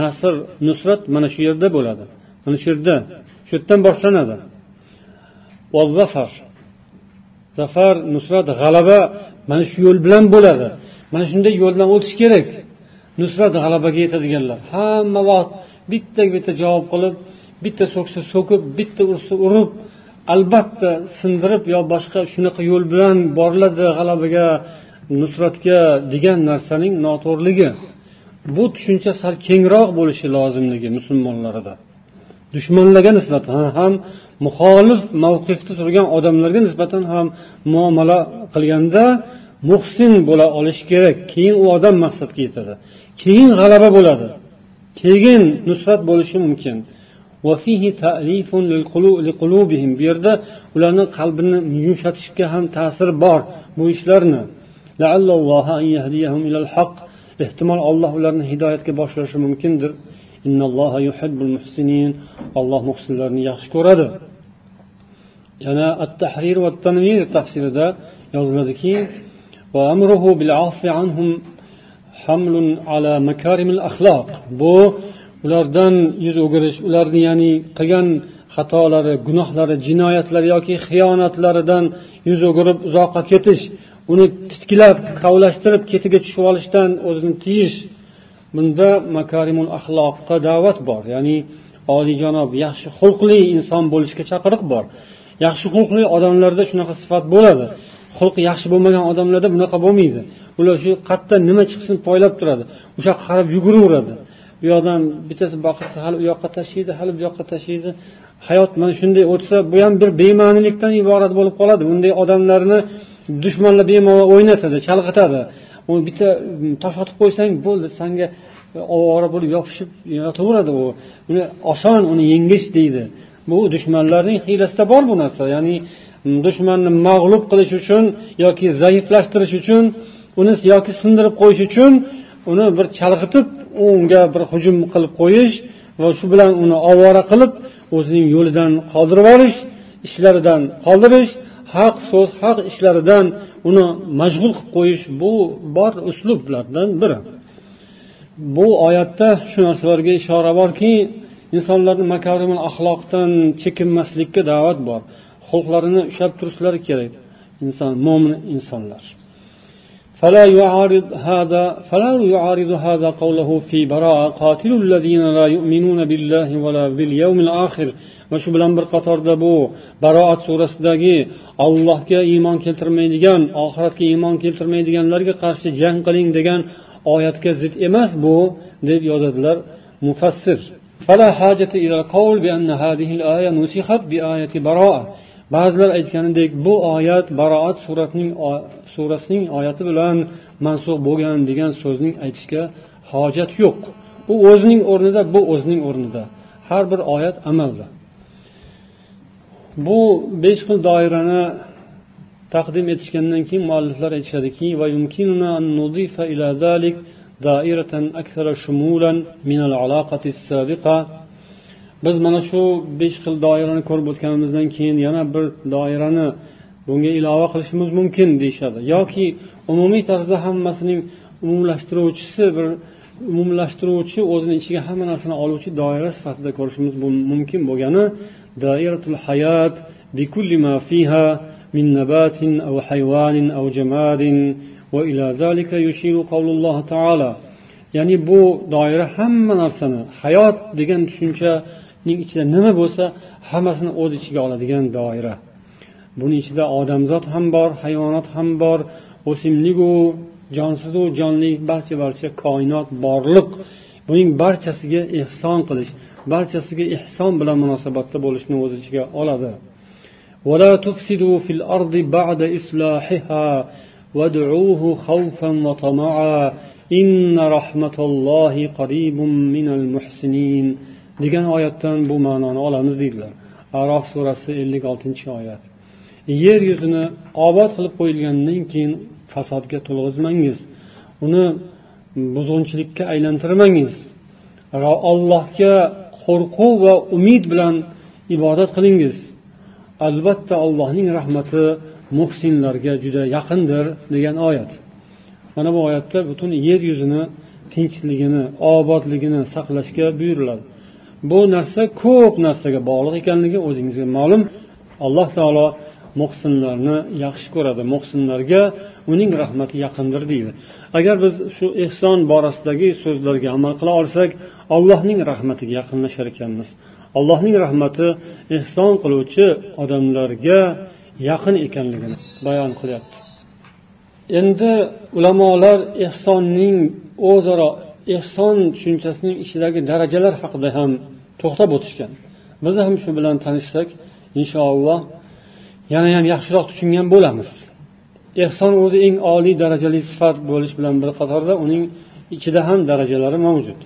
Speaker 1: nasr nusrat mana shu yerda bo'ladi mana shu yerda shu yerdan boshlanadi va zafar zafar nusrat g'alaba mana shu yo'l bilan bo'ladi mana shunday yo'ldan o'tish kerak nusrat g'alabaga yetadiganlar hamma vaqt bitta bitta javob qilib bitta so'ksa so'kib bitta ursa urib albatta sindirib yo boshqa shunaqa yo'l bilan boriladi g'alabaga nusratga degan narsaning noto'g'riligi bu tushuncha sal kengroq bo'lishi lozimligi musulmonlarda dushmanlarga nisbatan ham muxolif mavqifda turgan odamlarga nisbatan ham muomala qilganda muhsin bo'la olishi kerak keyin u odam maqsadga yetadi keyin g'alaba bo'ladi keyin nusrat bo'lishi mumkin bu yerda ularni qalbini yumshatishga ham ta'siri bor bu ishlarni ehtimol olloh ularni hidoyatga boshlashi mumkindir olloh muhsinlarni yaxshi ko'radi yana at tahrir va tanvir tafsirida yoziladiki bu ulardan yuz o'girish ularni ya'ni qilgan xatolari gunohlari jinoyatlari yoki xiyonatlaridan yuz o'girib uzoqqa ketish uni titkilab kavlashtirib ketiga tushib olishdan o'zini tiyish bunda makarimul axloqqa da'vat bor ya'ni oliyjanob yaxshi xulqli inson bo'lishga chaqiriq bor yaxshi xulqli odamlarda shunaqa sifat bo'ladi xulqi yaxshi bo'lmagan odamlarda bunaqa bo'lmaydi ular shu qayerdan nima chiqsin poylab turadi o'sha yoqqa qarab yuguraveradi u yoqdan bittasi boqirsa hali u yoqqa tashlaydi hali bu yoqqa tashlaydi hayot mana shunday o'tsa bu ham bir bema'nilikdan iborat bo'lib qoladi bunday odamlarni dushmanlar bemalol o'ynatadi chalg'itadi uni bitta tosh otib qo'ysang bo'ldi sanga ovora bo'lib yopishib yotaveradi u buni oson uni yengish deydi bu dushmanlarning hiylasida bor bu narsa ya'ni dushmanni mag'lub qilish uchun yoki zaiflashtirish uchun uni yoki sindirib qo'yish uchun uni bir chalg'itib unga bir hujum qilib qo'yish va shu bilan uni ovora qilib o'zining yo'lidan qoldirib yuborish ishlaridan qoldirish haq so'z haq ishlaridan uni mashg'ul qilib qo'yish bu bor uslublardan biri bu oyatda shu narsalarga ishora borki insonlarni makarimul axloqdan chekinmaslikka da'vat bor xulqlarini ushlab turishlari kerak inson mo'min insonlar فلا يعارض هذا فلا يعارض هذا قوله في براءة قاتل الذين لا يؤمنون بالله ولا باليوم الآخر va shu bilan bir qatorda bu baroat surasidagi ollohga iymon keltirmaydigan oxiratga iymon keltirmaydiganlarga qarshi jang qiling degan oyatga zid emas bu deb yozadilar mufassir فلا حاجة إلى القول بأن هذه الآية نسخت بآية براءة ba'zilar aytganidek bu oyat baroat surasining surasining oyati bilan mansub bo'lgan degan so'zning aytishga hojat yo'q u o'zining o'rnida bu o'zining o'rnida har bir oyat amalda bu besh xil doirani taqdim etishgandan keyin mualliflar aytishadiki دائرة biz mana shu besh xil doirani ko'rib o'tganimizdan keyin yana bir doirani bunga ilova qilishimiz mumkin deyishadi yoki umumiy tarzda hammasining umumlashtiruvchisi bir umumlashtiruvchi o'zini ichiga hamma narsani oluvchi doira sifatida ko'rishimiz mumkin bo'lgani doiratul hayot بكل ما fiha min nabatin aw حيوان aw jamadin va ila zalika yushiru الله تعالى ya'ni bu doira hamma narsani hayot degan tushuncha ning ichida nima bo'lsa hammasini o'z ichiga oladigan doira buni ichida odamzod ham bor hayvonot ham bor o'simliku jonsizu jonli barcha barcha koinot borliq buning barchasiga ehson qilish barchasiga ehson bilan munosabatda bo'lishni o'z ichiga oladi ولا تفسدوا في الأرض بعد degan oyatdan bu ma'noni olamiz deydilar arof surasi ellik oltinchi oyat yer yuzini obod qilib qo'yilgandan keyin fasodga to'lg'izmangiz uni buzg'unchilikka aylantirmangiz ollohga qo'rquv va umid bilan ibodat qilingiz albatta allohning rahmati muhsinlarga juda yaqindir degan oyat mana bu oyatda butun yer yuzini tinchligini obodligini saqlashga buyuriladi bu narsa ko'p narsaga bog'liq ekanligi o'zingizga ma'lum alloh taolo muhsinlarni yaxshi ko'radi muhsinlarga uning rahmati yaqindir deydi agar biz shu ehson borasidagi so'zlarga amal qila olsak allohning rahmatiga yaqinlashar ekanmiz allohning rahmati ehson qiluvchi odamlarga yaqin ekanligini bayon qilyapti endi ulamolar ehsonning o'zaro ehson tushunchasining ichidagi darajalar haqida ham to'xtab o'tishgan biz ham shu bilan tanishsak inshaalloh yana ham yaxshiroq tushungan bo'lamiz ehson o'zi eng oliy darajali sifat bo'lish bilan bir qatorda uning ichida ham darajalari mavjud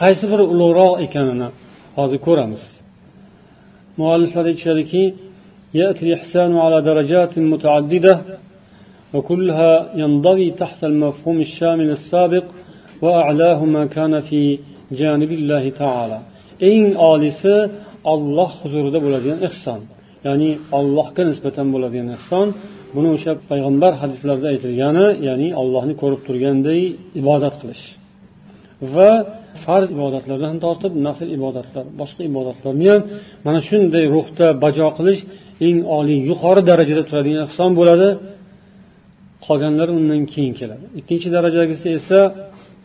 Speaker 1: qaysi biri ulug'roq ekanini hozir ko'ramiz mualliflar aytishadiki يأتي الإحسان على درجات متعددة وكلها ينضوي تحت المفهوم الشامل السابق eng olisi olloh huzurida bo'ladigan ehson ya'ni allohga nisbatan bo'ladigan ehson buni o'sha payg'ambar hadislarida aytilgani ya'ni allohni ko'rib turganday ibodat qilish va farz ibodatlardan tortib nafl ibodatlar boshqa ibodatlarni ham mana shunday ruhda bajo qilish eng oliy yuqori darajada turadigan ehson bo'ladi qolganlari undan keyin keladi ikkinchi darajagisi esa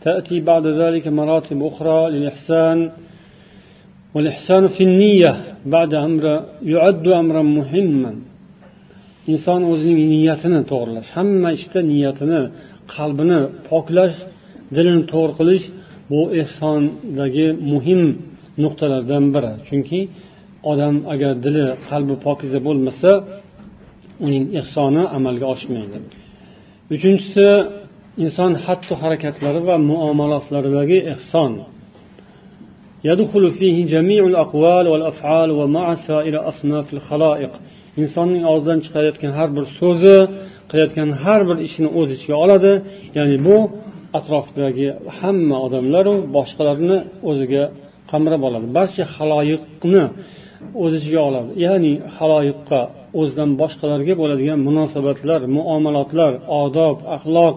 Speaker 1: تأتي بعد ذلك مراتب أخرى للإحسان والإحسان في النية بعد أمر يعد أمرا مهما inson o'zining niyatini to'g'irlash hamma ishda niyatini qalbini poklash dilini to'g'ri qilish bu ehsondagi muhim nuqtalardan biri chunki odam agar dili qalbi pokiza bo'lmasa uning ehsoni amalga oshmaydi uchinchisi inson xatti harakatlari va muomalotlaridagi ehson insonning og'zidan chiqarayotgan har bir so'zi qilayotgan har bir ishini o'z ichiga oladi ya'ni bu atrofidagi hamma odamlaru boshqalarni o'ziga qamrab oladi barcha haloyiqni o'z ichiga oladi ya'ni haloyiqqa o'zidan boshqalarga bo'ladigan munosabatlar muomalotlar odob axloq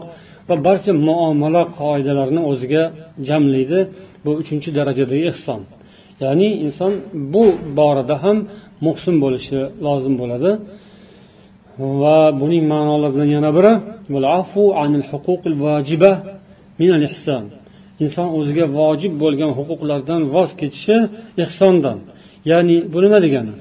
Speaker 1: va barcha muomala qoidalarini o'ziga jamlaydi bu uchinchi darajadagi ehson ya'ni inson bu borada ham muhsin bo'lishi lozim bo'ladi va buning ma'nolaridan yana biri inson o'ziga vojib bo'lgan huquqlardan voz kechishi ehsondan ya'ni bu nima degani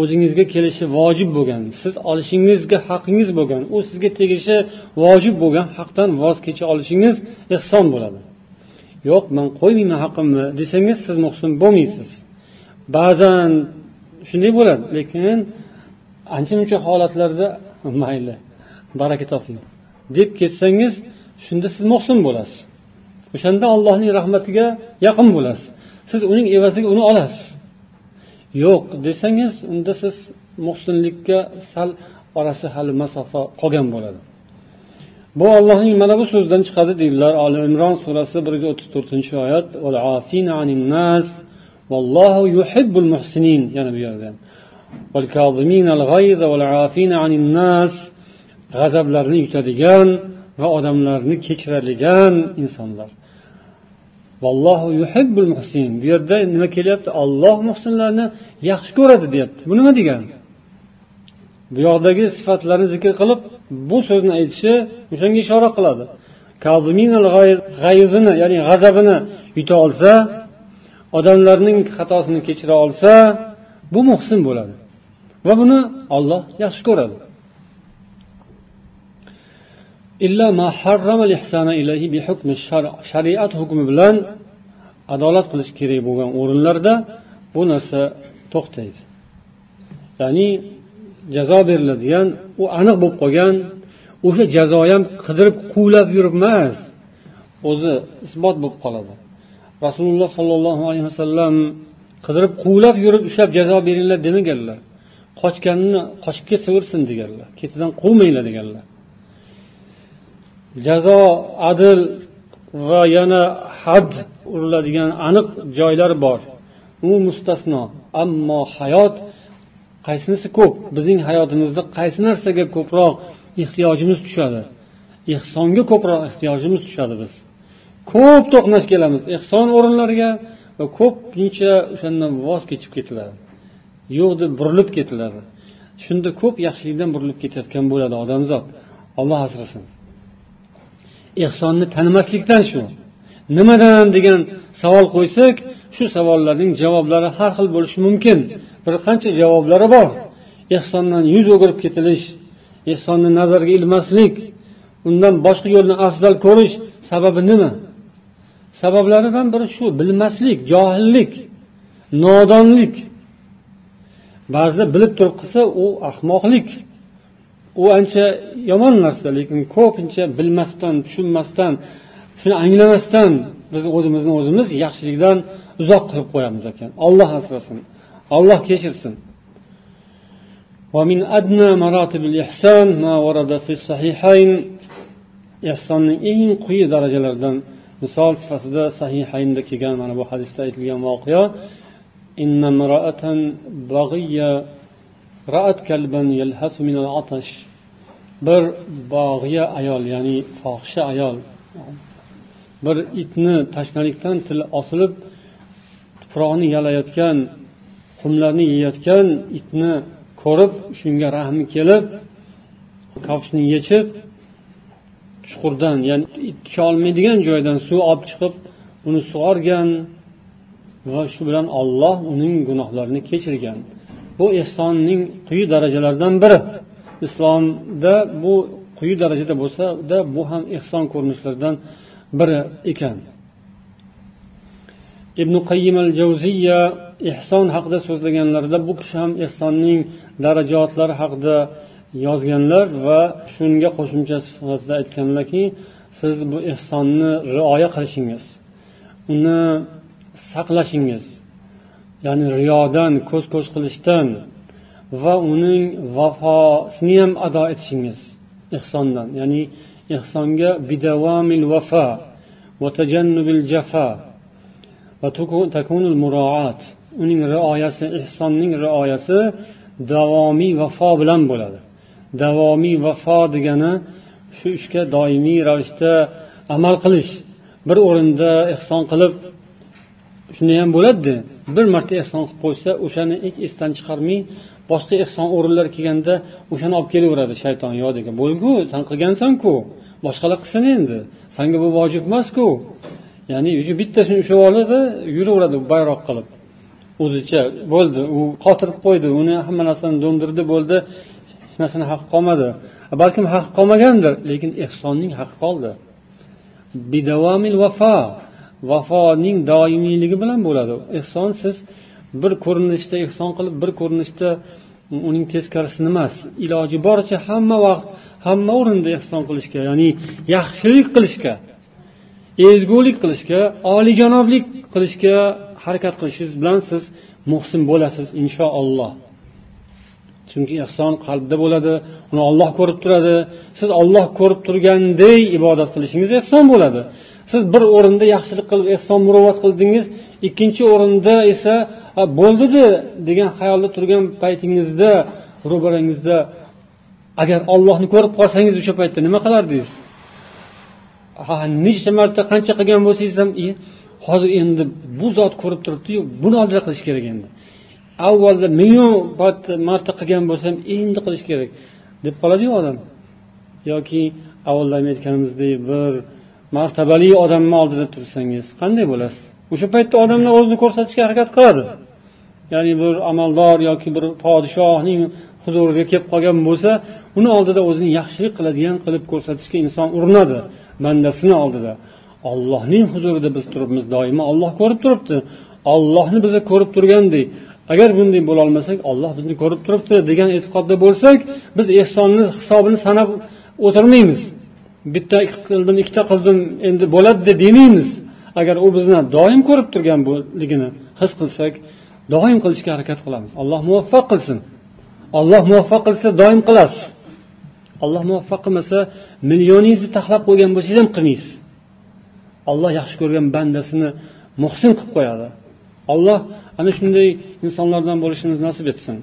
Speaker 1: o'zingizga kelishi vojib bo'lgan siz olishingizga haqingiz bo'lgan u sizga tegishi vojib bo'lgan haqdan voz kecha olishingiz ehson bo'ladi yo'q man qo'ymayman haqimni desangiz siz muhsin bo'lmaysiz ba'zan shunday bo'ladi lekin ancha muncha holatlarda mayli baraka toping deb ketsangiz shunda siz muhsin bo'lasiz o'shanda allohning rahmatiga yaqin bo'lasiz siz uning evaziga uni olasiz yo'q desangiz unda siz muhsinlikka sal orasi hali masofa qolgan bo'ladi bu allohning mana bu so'zidan chiqadi deydilar oli imron surasi bir yuz o'ttiz to'rtinchi oyat والله yuhibbul muhsinin yana bu yerda g'azablarni yutadigan va odamlarni kechiradigan insonlar vallohu yuhibbul muhsin bu yerda nima kelyapti olloh muhsinlarni yaxshi ko'radi deyapti bu nima degani bu yoqdagi sifatlarni zikr qilib bu so'zni aytishi o'shanga ishora qiladi g'ayzini ya'ni g'azabini yuta olsa odamlarning xatosini kechira olsa bu muhsin bo'ladi va buni olloh yaxshi ko'radi shariat hukmi bilan adolat qilish kerak bo'lgan o'rinlarda bu narsa to'xtaydi ya'ni jazo beriladigan u aniq bo'lib qolgan o'sha jazo ham qidirib quvlab yurib emas o'zi isbot bo'lib qoladi rasululloh sollallohu alayhi vasallam qidirib quvlab yurib ushlab jazo beringlar demaganlar qochganini qochib ketaversin deganlar ketidan quvmanglar deganlar jazo adl va yana had uriladigan aniq joylar bor u mustasno ammo hayot qaysinisi ko'p bizning hayotimizda qaysi narsaga ko'proq ehtiyojimiz tushadi ehsonga ko'proq ehtiyojimiz tushadi biz ko'p to'qnash kelamiz ehson o'rinlariga va ko'pincha o'shandan voz kechib ketiladi yo'q deb burilib ketiladi shunda ko'p yaxshilikdan burilib ketayotgan bo'ladi odamzod olloh asrasin ehsonni tanimaslikdan shu nimadan degan savol qo'ysak shu savollarning javoblari har xil bo'lishi mumkin bir qancha javoblari bor ehsondan yuz o'girib ketilish ehsonni nazarga ilmaslik undan boshqa yo'lni afzal ko'rish sababi nima sabablaridan biri shu bilmaslik johillik nodonlik ba'zida bilib turib qilsa u ahmoqlik u ancha yomon narsa lekin ko'pincha bilmasdan tushunmasdan shuni anglamasdan biz o'zimizni o'zimiz yaxshilikdan uzoq qilib qo'yamiz ekan olloh asrasin olloh kechirsin ومن أدنى مراتب الإحسان ما ورد في الصحيحين ehsonning eng quyi darajalaridan misol sifatida sahihaynda kelgan mana bu hadisda aytilgan voqea رأت كلبا يلهث من العطش bir bog'iya ayol ya'ni fohisha ayol bir itni tashnalikdan tili osilib tuproqni yalayotgan qumlarni yeyotgan itni ko'rib shunga rahmi kelib kavshni yechib chuqurdan ya'ni it olmaydigan joydan suv olib chiqib uni sug'organ va shu bilan olloh uning gunohlarini kechirgan bu ehsonning quyi darajalaridan biri islomda bu quyi darajada bo'lsada bu ham ehson ko'rinishlaridan biri ekan ibn qayyim al javziya ehson haqida so'zlaganlarida bu kishi ham ehsonning darajotlari haqida yozganlar va shunga qo'shimcha sifatida aytganlarki siz bu ehsonni rioya qilishingiz uni saqlashingiz ya'ni riyodan ko'z ko'z qilishdan va uning vafosini ham ado etishingiz ehsondan ya'ni ehsonga bidavomil vafa tajannubil jafa takunul muroat uning rioyasi ehsonning rioyasi davomiy vafo bilan bo'ladi davomiy vafo degani shu ishga doimiy ravishda amal qilish bir o'rinda ehson qilib shunday ham bo'ladida bir marta ehson qilib qo'ysa o'shani hech esdan chiqarmay boshqa ehson o'rinlari kelganda o'shani olib kelaveradi shayton yodiga bo'lgu san qilgansanku boshqalar qilsin endi sanga bu vojib emasku ya'ni уже bittasini ushlab oladi yuraveradi bayroq qilib o'zicha bo'ldi u qotirib qo'ydi uni hamma narsani do'ndirdi bo'ldi hech narsani haqqi qolmadi balkim haqqi qolmagandir lekin ehsonning haqqi qoldi bidavomil vafo vafoning doimiyligi bilan bo'ladi ehson siz bir ko'rinishda ehson qilib bir ko'rinishda uning teskarisini emas iloji boricha hamma vaqt hamma o'rinda ehson qilishga ya'ni yaxshilik qilishga ezgulik qilishga oliyjanoblik qilishga harakat qilishingiz bilan siz muhsin bo'lasiz inshaalloh chunki ehson qalbda bo'ladi uni olloh ko'rib turadi siz olloh ko'rib turganday ibodat qilishingiz ehson bo'ladi siz bir o'rinda yaxshilik qilib ehson muruvvat qildingiz ikkinchi o'rinda esa bo'ldidi degan xayolda turgan paytingizda ro'barangizda agar ollohni ko'rib qolsangiz o'sha paytda nima qilardingiz ha nechta marta qancha qilgan bo'lsangiz ham hozir endi bu zot ko'rib turibdiyu buni oldida qilish kerak endi avvalda million marta qilgan bo'lsam endi qilish kerak deb qoladiyu odam yoki avvalda aytganimizdek bir martabali odamni oldida tursangiz qanday bo'lasiz o'sha paytda odamlar o'zini ko'rsatishga harakat qiladi ya'ni bir amaldor yoki bir podshohning huzuriga kelib qolgan bo'lsa uni oldida o'zini yaxshilik qiladigan qilib ko'rsatishga inson urinadi bandasini oldida ollohning huzurida biz turibmiz doimo olloh ko'rib turibdi ollohni biza ko'rib turgandek agar bunday bo'lolmasak olloh bizni ko'rib turibdi degan e'tiqodda bo'lsak biz ehsonni hisobini sanab o'tirmaymiz bitta qildim ikkita qildim endi bo'ladida demaymiz agar u bizni doim ko'rib turganligini his qilsak doim qilishga harakat qilamiz alloh muvaffaq qilsin alloh muvaffaq qilsa doim qilasiz alloh muvaffaq qilmasa millioningizni taxlab qo'ygan bo'lsangiz ham qilmaysiz olloh yaxshi ko'rgan bandasini muhsin qilib qo'yadi olloh ana shunday insonlardan bo'lishimizni nasib etsin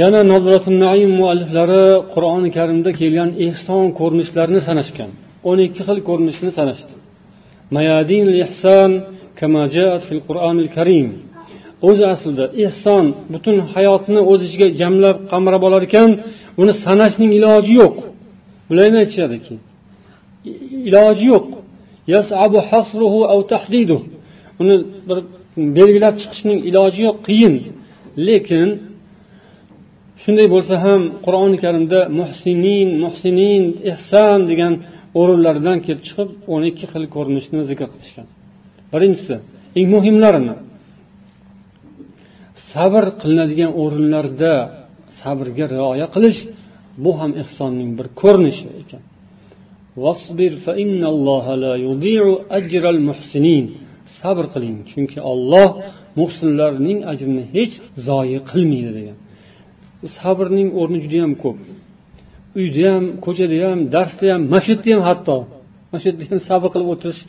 Speaker 1: yana nodratun naim mualliflari qur'oni karimda kelgan ehson ko'rinishlarini sanashgan o'n ikki xil ko'rinishni sanashdi karim o'zi aslida ehson butun hayotni o'z ichiga jamlab qamrab olar ekan uni sanashning iloji yo'q bularni aytishadiki iloji yo'q uni bir belgilab chiqishning iloji yo'q qiyin lekin shunday bo'lsa ham qur'oni karimda muhsinin muhsinin ehson degan o'rinlardan kelib chiqib o'n ikki xil ko'rinishni zikr qilishgan birinchisi eng muhimlarini sabr qilinadigan o'rinlarda sabrga rioya qilish bu ham ehsonning bir ko'rinishi ekan sabr qiling chunki olloh muhsinlarning ajrini hech zoyi qilmaydi degan sabrning o'rni juda yam ko'p uyda ham ko'chada ham darsda ham masjidda ham hatto masjidda ham sabr qilib o'tirish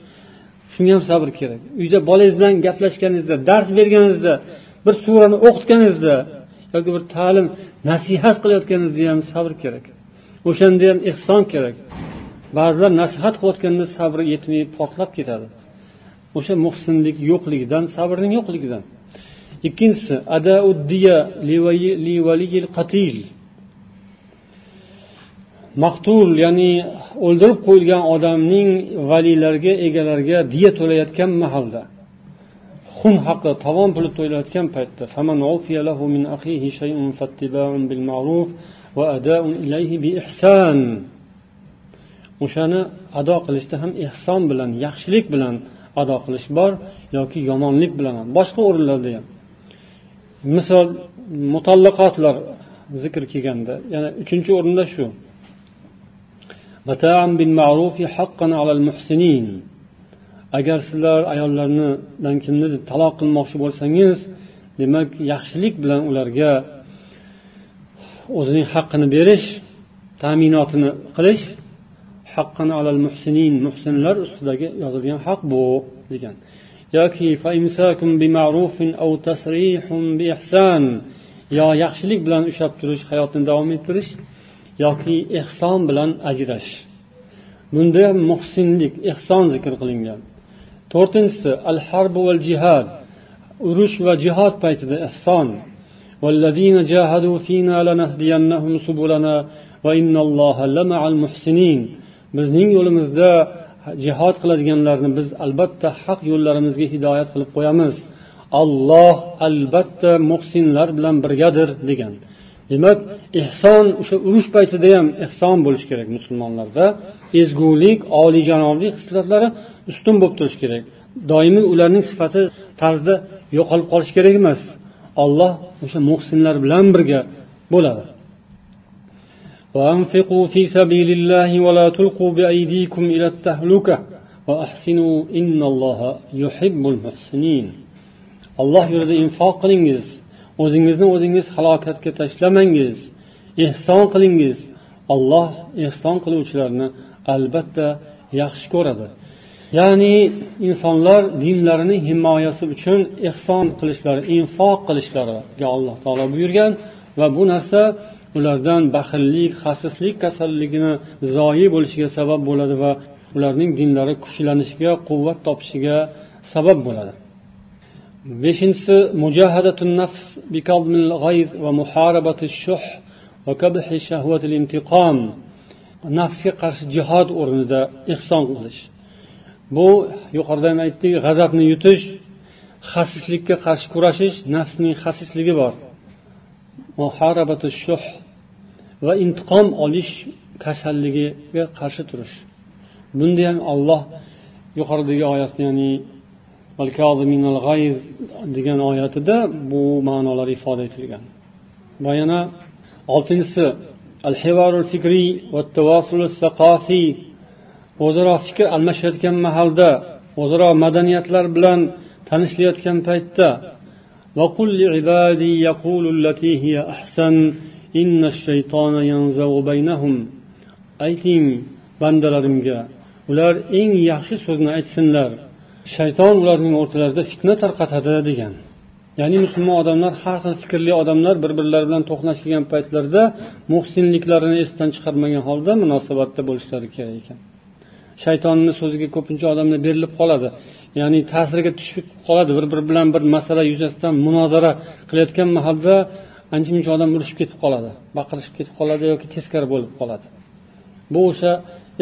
Speaker 1: shunga ham sabr kerak uyda bolangiz bilan gaplashganingizda dars berganingizda bir surani o'qitganingizda yoki bir ta'lim nasihat qilayotganingizda ham sabr kerak o'shanda ham ehson kerak ba'zilar nasihat qilayotganda sabri yetmay portlab ketadi o'sha muhsinlik yo'qligidan sabrning yo'qligidan ikkinchisi adauddiya qatil maqtul ya'ni o'ldirib qo'yilgan odamning valiylarga egalariga diya to'layotgan mahalda xun haqi tovon puli to'layotgan paytda o'shani ado qilishda ham ehson bilan yaxshilik bilan ado qilish bor yoki yomonlik bilan ham boshqa o'rinlarda ham misol mutallaqotlar zikr kelganda yana uchinchi o'rinda shu agar sizlar ayollarnidan kimni taloq qilmoqchi bo'lsangiz demak yaxshilik bilan ularga o'zining haqqini berish ta'minotini qilish haqqan alal muhsinin muhsinlar ustidagi yozilgan haq bu degan yoki أو تصريح بإحسان yo yaxshilik bilan ushlab turish hayotni davom ettirish yoki ehson bilan ajrash bunda muhsinlik ehson zikr qilingan to'rtinchisi al harbu val jihad urush va jihod paytida ehson والذين جاهدوا فينا لنهدينهم سبلنا وإن الله لمع المحسنين bizning yo'limizda jihod qiladiganlarni biz albatta haq yo'llarimizga hidoyat qilib qo'yamiz alloh albatta muhsinlar bilan birgadir degan demak ehson o'sha urush paytida ham ehson bo'lishi kerak musulmonlarda ezgulik oliyjanoblik hislatlari ustun bo'lib turishi kerak doimiy ularning sifati tarzda yo'qolib qolishi kerak emas olloh o'sha muhsinlar bilan birga bo'ladi وأنفقوا في سبيل الله ولا تلقوا بأيديكم إلى التهلكة وأحسنوا إن الله يحب المحسنين alloh yo'lida infoq qilingiz o'zingizni o'zingiz halokatga tashlamangiz ehson qilingiz olloh ehson qiluvchilarni albatta yaxshi ko'radi ya'ni insonlar dinlarini himoyasi uchun ehson qilishlari infoq qilishlarga alloh taolo buyurgan va bu narsa ulardan baxillik xasislik kasalligini zoyi bo'lishiga sabab bo'ladi va ularning dinlari kuchlanishiga quvvat topishiga sabab bo'ladi beshinchisi mujahadatun nafs va shuh va intiqom nafsga qarshi jihod o'rnida ehson qilish bu yuqorida ham aytdik g'azabni yutish xasislikka qarshi kurashish nafsning xasisligi bor muharabatu shuh va intiqom olish kasalligiga qarshi turish bunda ham olloh yuqoridagi oyat ya'ni degan oyatida bu ma'nolar ifoda etilgan va yana oltinchisi al va o'zaro fikr almashayotgan mahalda o'zaro madaniyatlar bilan tanishlayotgan paytda وقل لعبادي يقول التي هي أحسن إن الشيطان ينزغ بينهم أيتين بندلرمجا ular eng yaxshi so'zni aytsinlar shayton ularning o'rtalarida fitna tarqatadi degan ya'ni musulmon odamlar har xil fikrli odamlar bir birlari bilan to'qnash kelgan paytlarida muhsinliklarini esdan chiqarmagan holda munosabatda bo'lishlari kerak ekan shaytonni so'ziga ko'pincha odamlar berilib qoladi ya'ni ta'siriga tushib qoladi bir biri bilan bir masala yuzasidan munozara qilayotgan mahalda ancha muncha odam urushib ketib qoladi baqirishib ketib qoladi yoki teskari bo'lib qoladi bu o'sha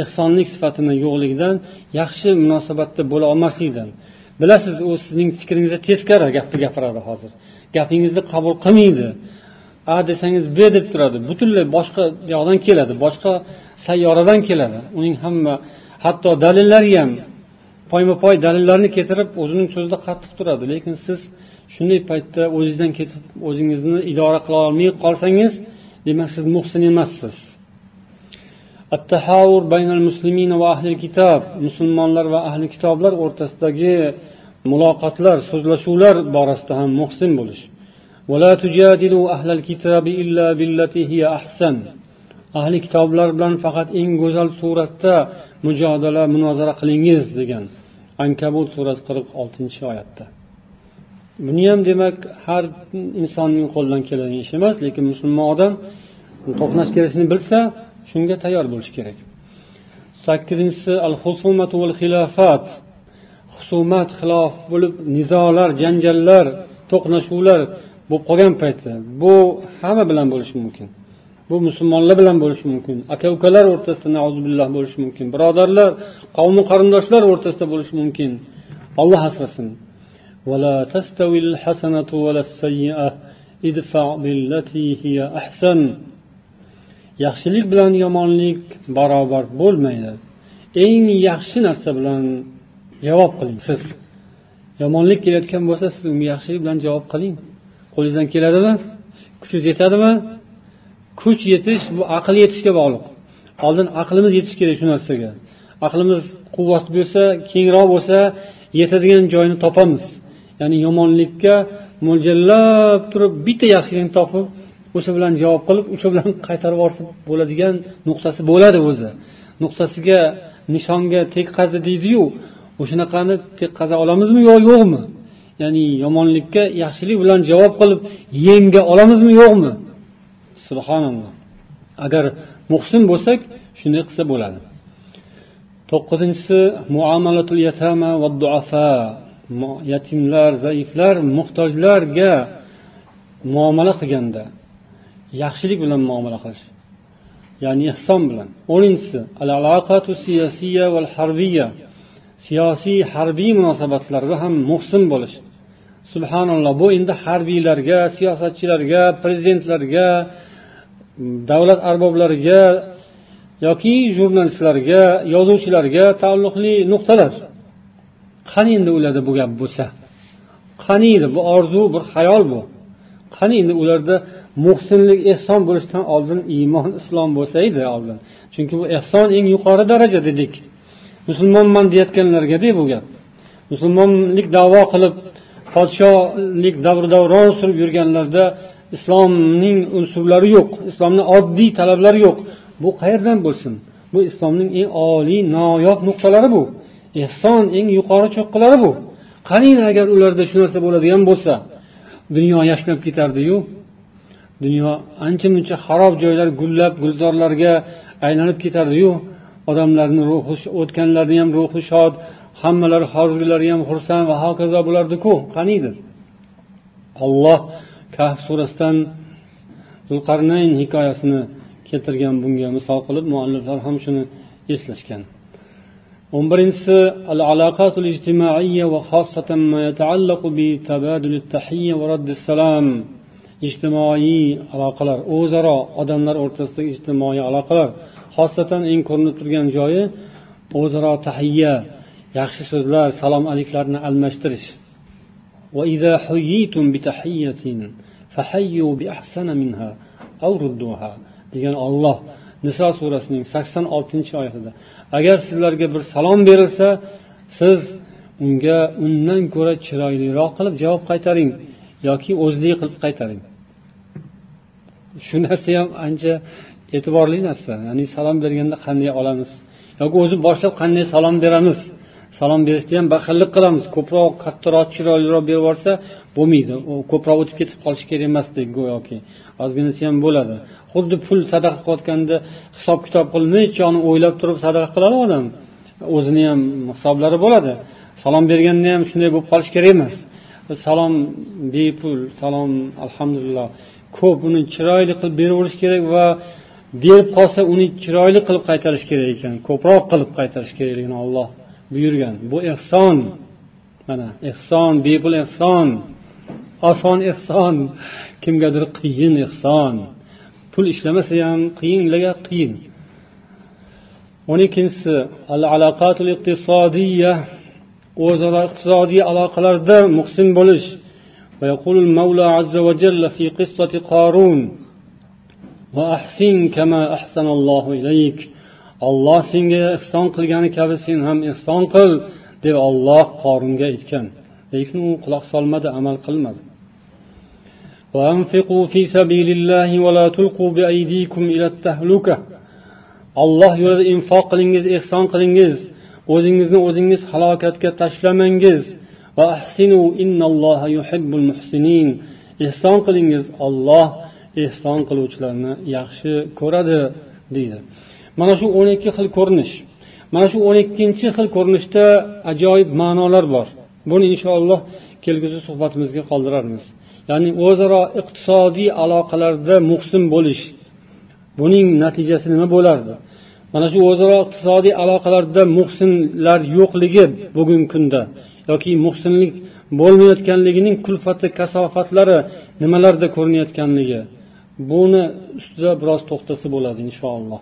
Speaker 1: ehsonlik sifatini yo'qligidan yaxshi munosabatda bo'la olmaslikdan bilasiz u sizning fikringizga teskari gapni gapiradi hozir gapingizni qabul qilmaydi a desangiz b deb turadi butunlay boshqa yoqdan keladi boshqa sayyoradan keladi uning hamma hatto dalillari ham poyma poy dalillarni keltirib o'zining so'zida qattiq turadi lekin siz shunday paytda o'zingizdan ketib o'zingizni idora qila olmay qolsangiz demak siz muhsin emassiz التحاور musulmonlar va ahli kitoblar o'rtasidagi muloqotlar so'zlashuvlar borasida ham muhsin bo'lish ahli kitoblar bilan faqat eng go'zal suratda mujodala munozara qilingiz degan ankabut surasi qirq oltinchi oyatda buni ham demak har insonning qo'lidan keladigan ish emas lekin musulmon odam to'qnash kelishini bilsa shunga tayyor bo'lishi kerak sakkizinchisi al husumatu val xilofat husumat xilof bo'lib nizolar janjallar to'qnashuvlar bo'lib qolgan paytda bu hamma bilan bo'lishi mumkin bu musulmonlar bilan bo'lishi mumkin aka ukalar o'rtasida billah bo'lishi mumkin birodarlar qavmi qarindoshlar o'rtasida bo'lishi mumkin olloh asrasin ولا تستوي الحسنة ولا السيئة ادفع بالتي هي أحسن yaxshilik bilan yomonlik barobar bo'lmaydi eng yaxshi narsa bilan javob qiling siz yomonlik kelayotgan bo'lsa siz unga yaxshilik bilan javob qiling qo'lingizdan keladimi kuchingiz yetadimi kuch yetish bu aql yetishga bog'liq oldin aqlimiz yetishi kerak shu narsaga aqlimiz quvvat bo'lsa kengroq bo'lsa yetadigan joyini topamiz ya'ni yomonlikka mo'ljallab turib bitta yaxshilikni topib o'sha bilan javob qilib o'sha bilan qaytarib yuborsa bo'ladigan nuqtasi bo'ladi o'zi nuqtasiga nishonga tekkazdi deydiyu o'shanaqani tekkaza olamizmi yo yo'qmi ya'ni yomonlikka yaxshilik bilan javob qilib yenga olamizmi yo'qmi subhanalloh agar muhsin bo'lsak shunday qilsa bo'ladi to'qqizinchisi muomalatul yatama va duafa yatimlar zaiflar muhtojlarga muomala qilganda yaxshilik bilan muomala qilish ya'ni ehson bilan o'ninchisi siyosiy harbiy munosabatlarda ham muhsin bo'lish subhanalloh bu endi harbiylarga siyosatchilarga prezidentlarga davlat arboblariga yoki jurnalistlarga yozuvchilarga taalluqli nuqtalar qani endi ularda bu gap bo'lsa qani edi bu orzu bir hayol bu qani endi ularda muhsinlik ehson bo'lishidan oldin iymon islom bo'lsa edi oldin chunki bu ehson eng yuqori daraja dedik musulmonman deyotganlargada bu gap musulmonlik davo qilib podsholik davr davron surib yurganlarda islomning unsurlari yo'q islomni oddiy talablari yo'q bu qayerdan bo'lsin bu islomning eng oliy noyob nuqtalari bu ehson eng yuqori cho'qqilari bu qarang agar ularda shu narsa bo'ladigan bo'lsa dunyo yashnab ketardiyu dunyo ancha muncha xarob joylar gullab gulzorlarga aylanib ketardiyu odamlarni ruhi o'tganlarni ham ruhi shod hammalari hozirgilari ham xursand va hokazo bo'lardiku qaniydi olloh kahf surasidan zulqarnayn hikoyasini keltirgan bunga misol qilib mualliflar ham shuni eslashgan o'n birinchisiijtimoiy va ma bi tabadul tahiyya va salam ijtimoiy aloqalar o'zaro odamlar o'rtasidagi ijtimoiy aloqalar xosatan eng ko'rinib turgan joyi o'zaro tahiyya yaxshi so'zlar salom aliklarni almashtirish وإذا حييتم بتحية فحيوا بأحسن منها أو ردوها degan olloh niso surasining sakson oltinchi oyatida agar sizlarga bir salom berilsa siz unga undan ko'ra chiroyliroq qilib javob qaytaring yoki қилиб qilib qaytaring shu narsa ham ancha e'tiborli narsa ya'ni salom berganda qanday olamiz yoki o'zi boshlab qanday salom beramiz salom berishda ham baxillik qilamiz ko'proq kattaroq chiroyliroq berib yuborsa bo'lmaydi u ko'proq o'tib ketib qolishi kerak emasdek go'yoki ozginasi ham bo'ladi xuddi pul sadaqa qilayotganda hisob kitob qilib nechani o'ylab turib sadaqa qiladi odam o'zini ham hisoblari bo'ladi salom berganda ham shunday bo'lib qolishi kerak emas salom bepul salom alhamdulillah ko'p uni chiroyli qilib beraverish kerak va berib qolsa uni chiroyli qilib qaytarish kerak ekan ko'proq qilib qaytarish kerakligini alloh buyurgan bu ehson mana ehson bepul ehson oson ehson kimgadir qiyin ehson pul ishlamasa ham qiyinlarga qiyin o'n ikkinchisi al alaqatul iqtisodiya o'zaro iqtisodiy aloqalarda muhsin bo'lish ويقول المولى عز وجل في قصة قارون وأحسن كما أحسن الله إليك olloh senga ehson qilgani kabi sen ham ehson qil deb olloh qoringa aytgan lekin u quloq solmadi amal qilmadi olloh yo'lida infoq qilingiz ehson qilingiz o'zingizni o'zingiz halokatga tashlamangiz va ahsinu innalloha yuhibbul muhsinin ehson qilingiz olloh ehson qiluvchilarni yaxshi ko'radi deydi mana shu o'n ikki xil ko'rinish mana shu o'n ikkinchi xil ko'rinishda ajoyib ma'nolar bor buni inshaalloh kelgusi suhbatimizga qoldirarmiz ya'ni o'zaro iqtisodiy aloqalarda muhsin bo'lish buning natijasi nima bo'lardi mana shu o'zaro iqtisodiy aloqalarda muhsinlar yo'qligi bugungi kunda yoki muhsinlik bo'lmayotganligining kulfati kasofatlari nimalarda ko'rinayotganligi buni ustida biroz to'xtasa bo'ladi inshaalloh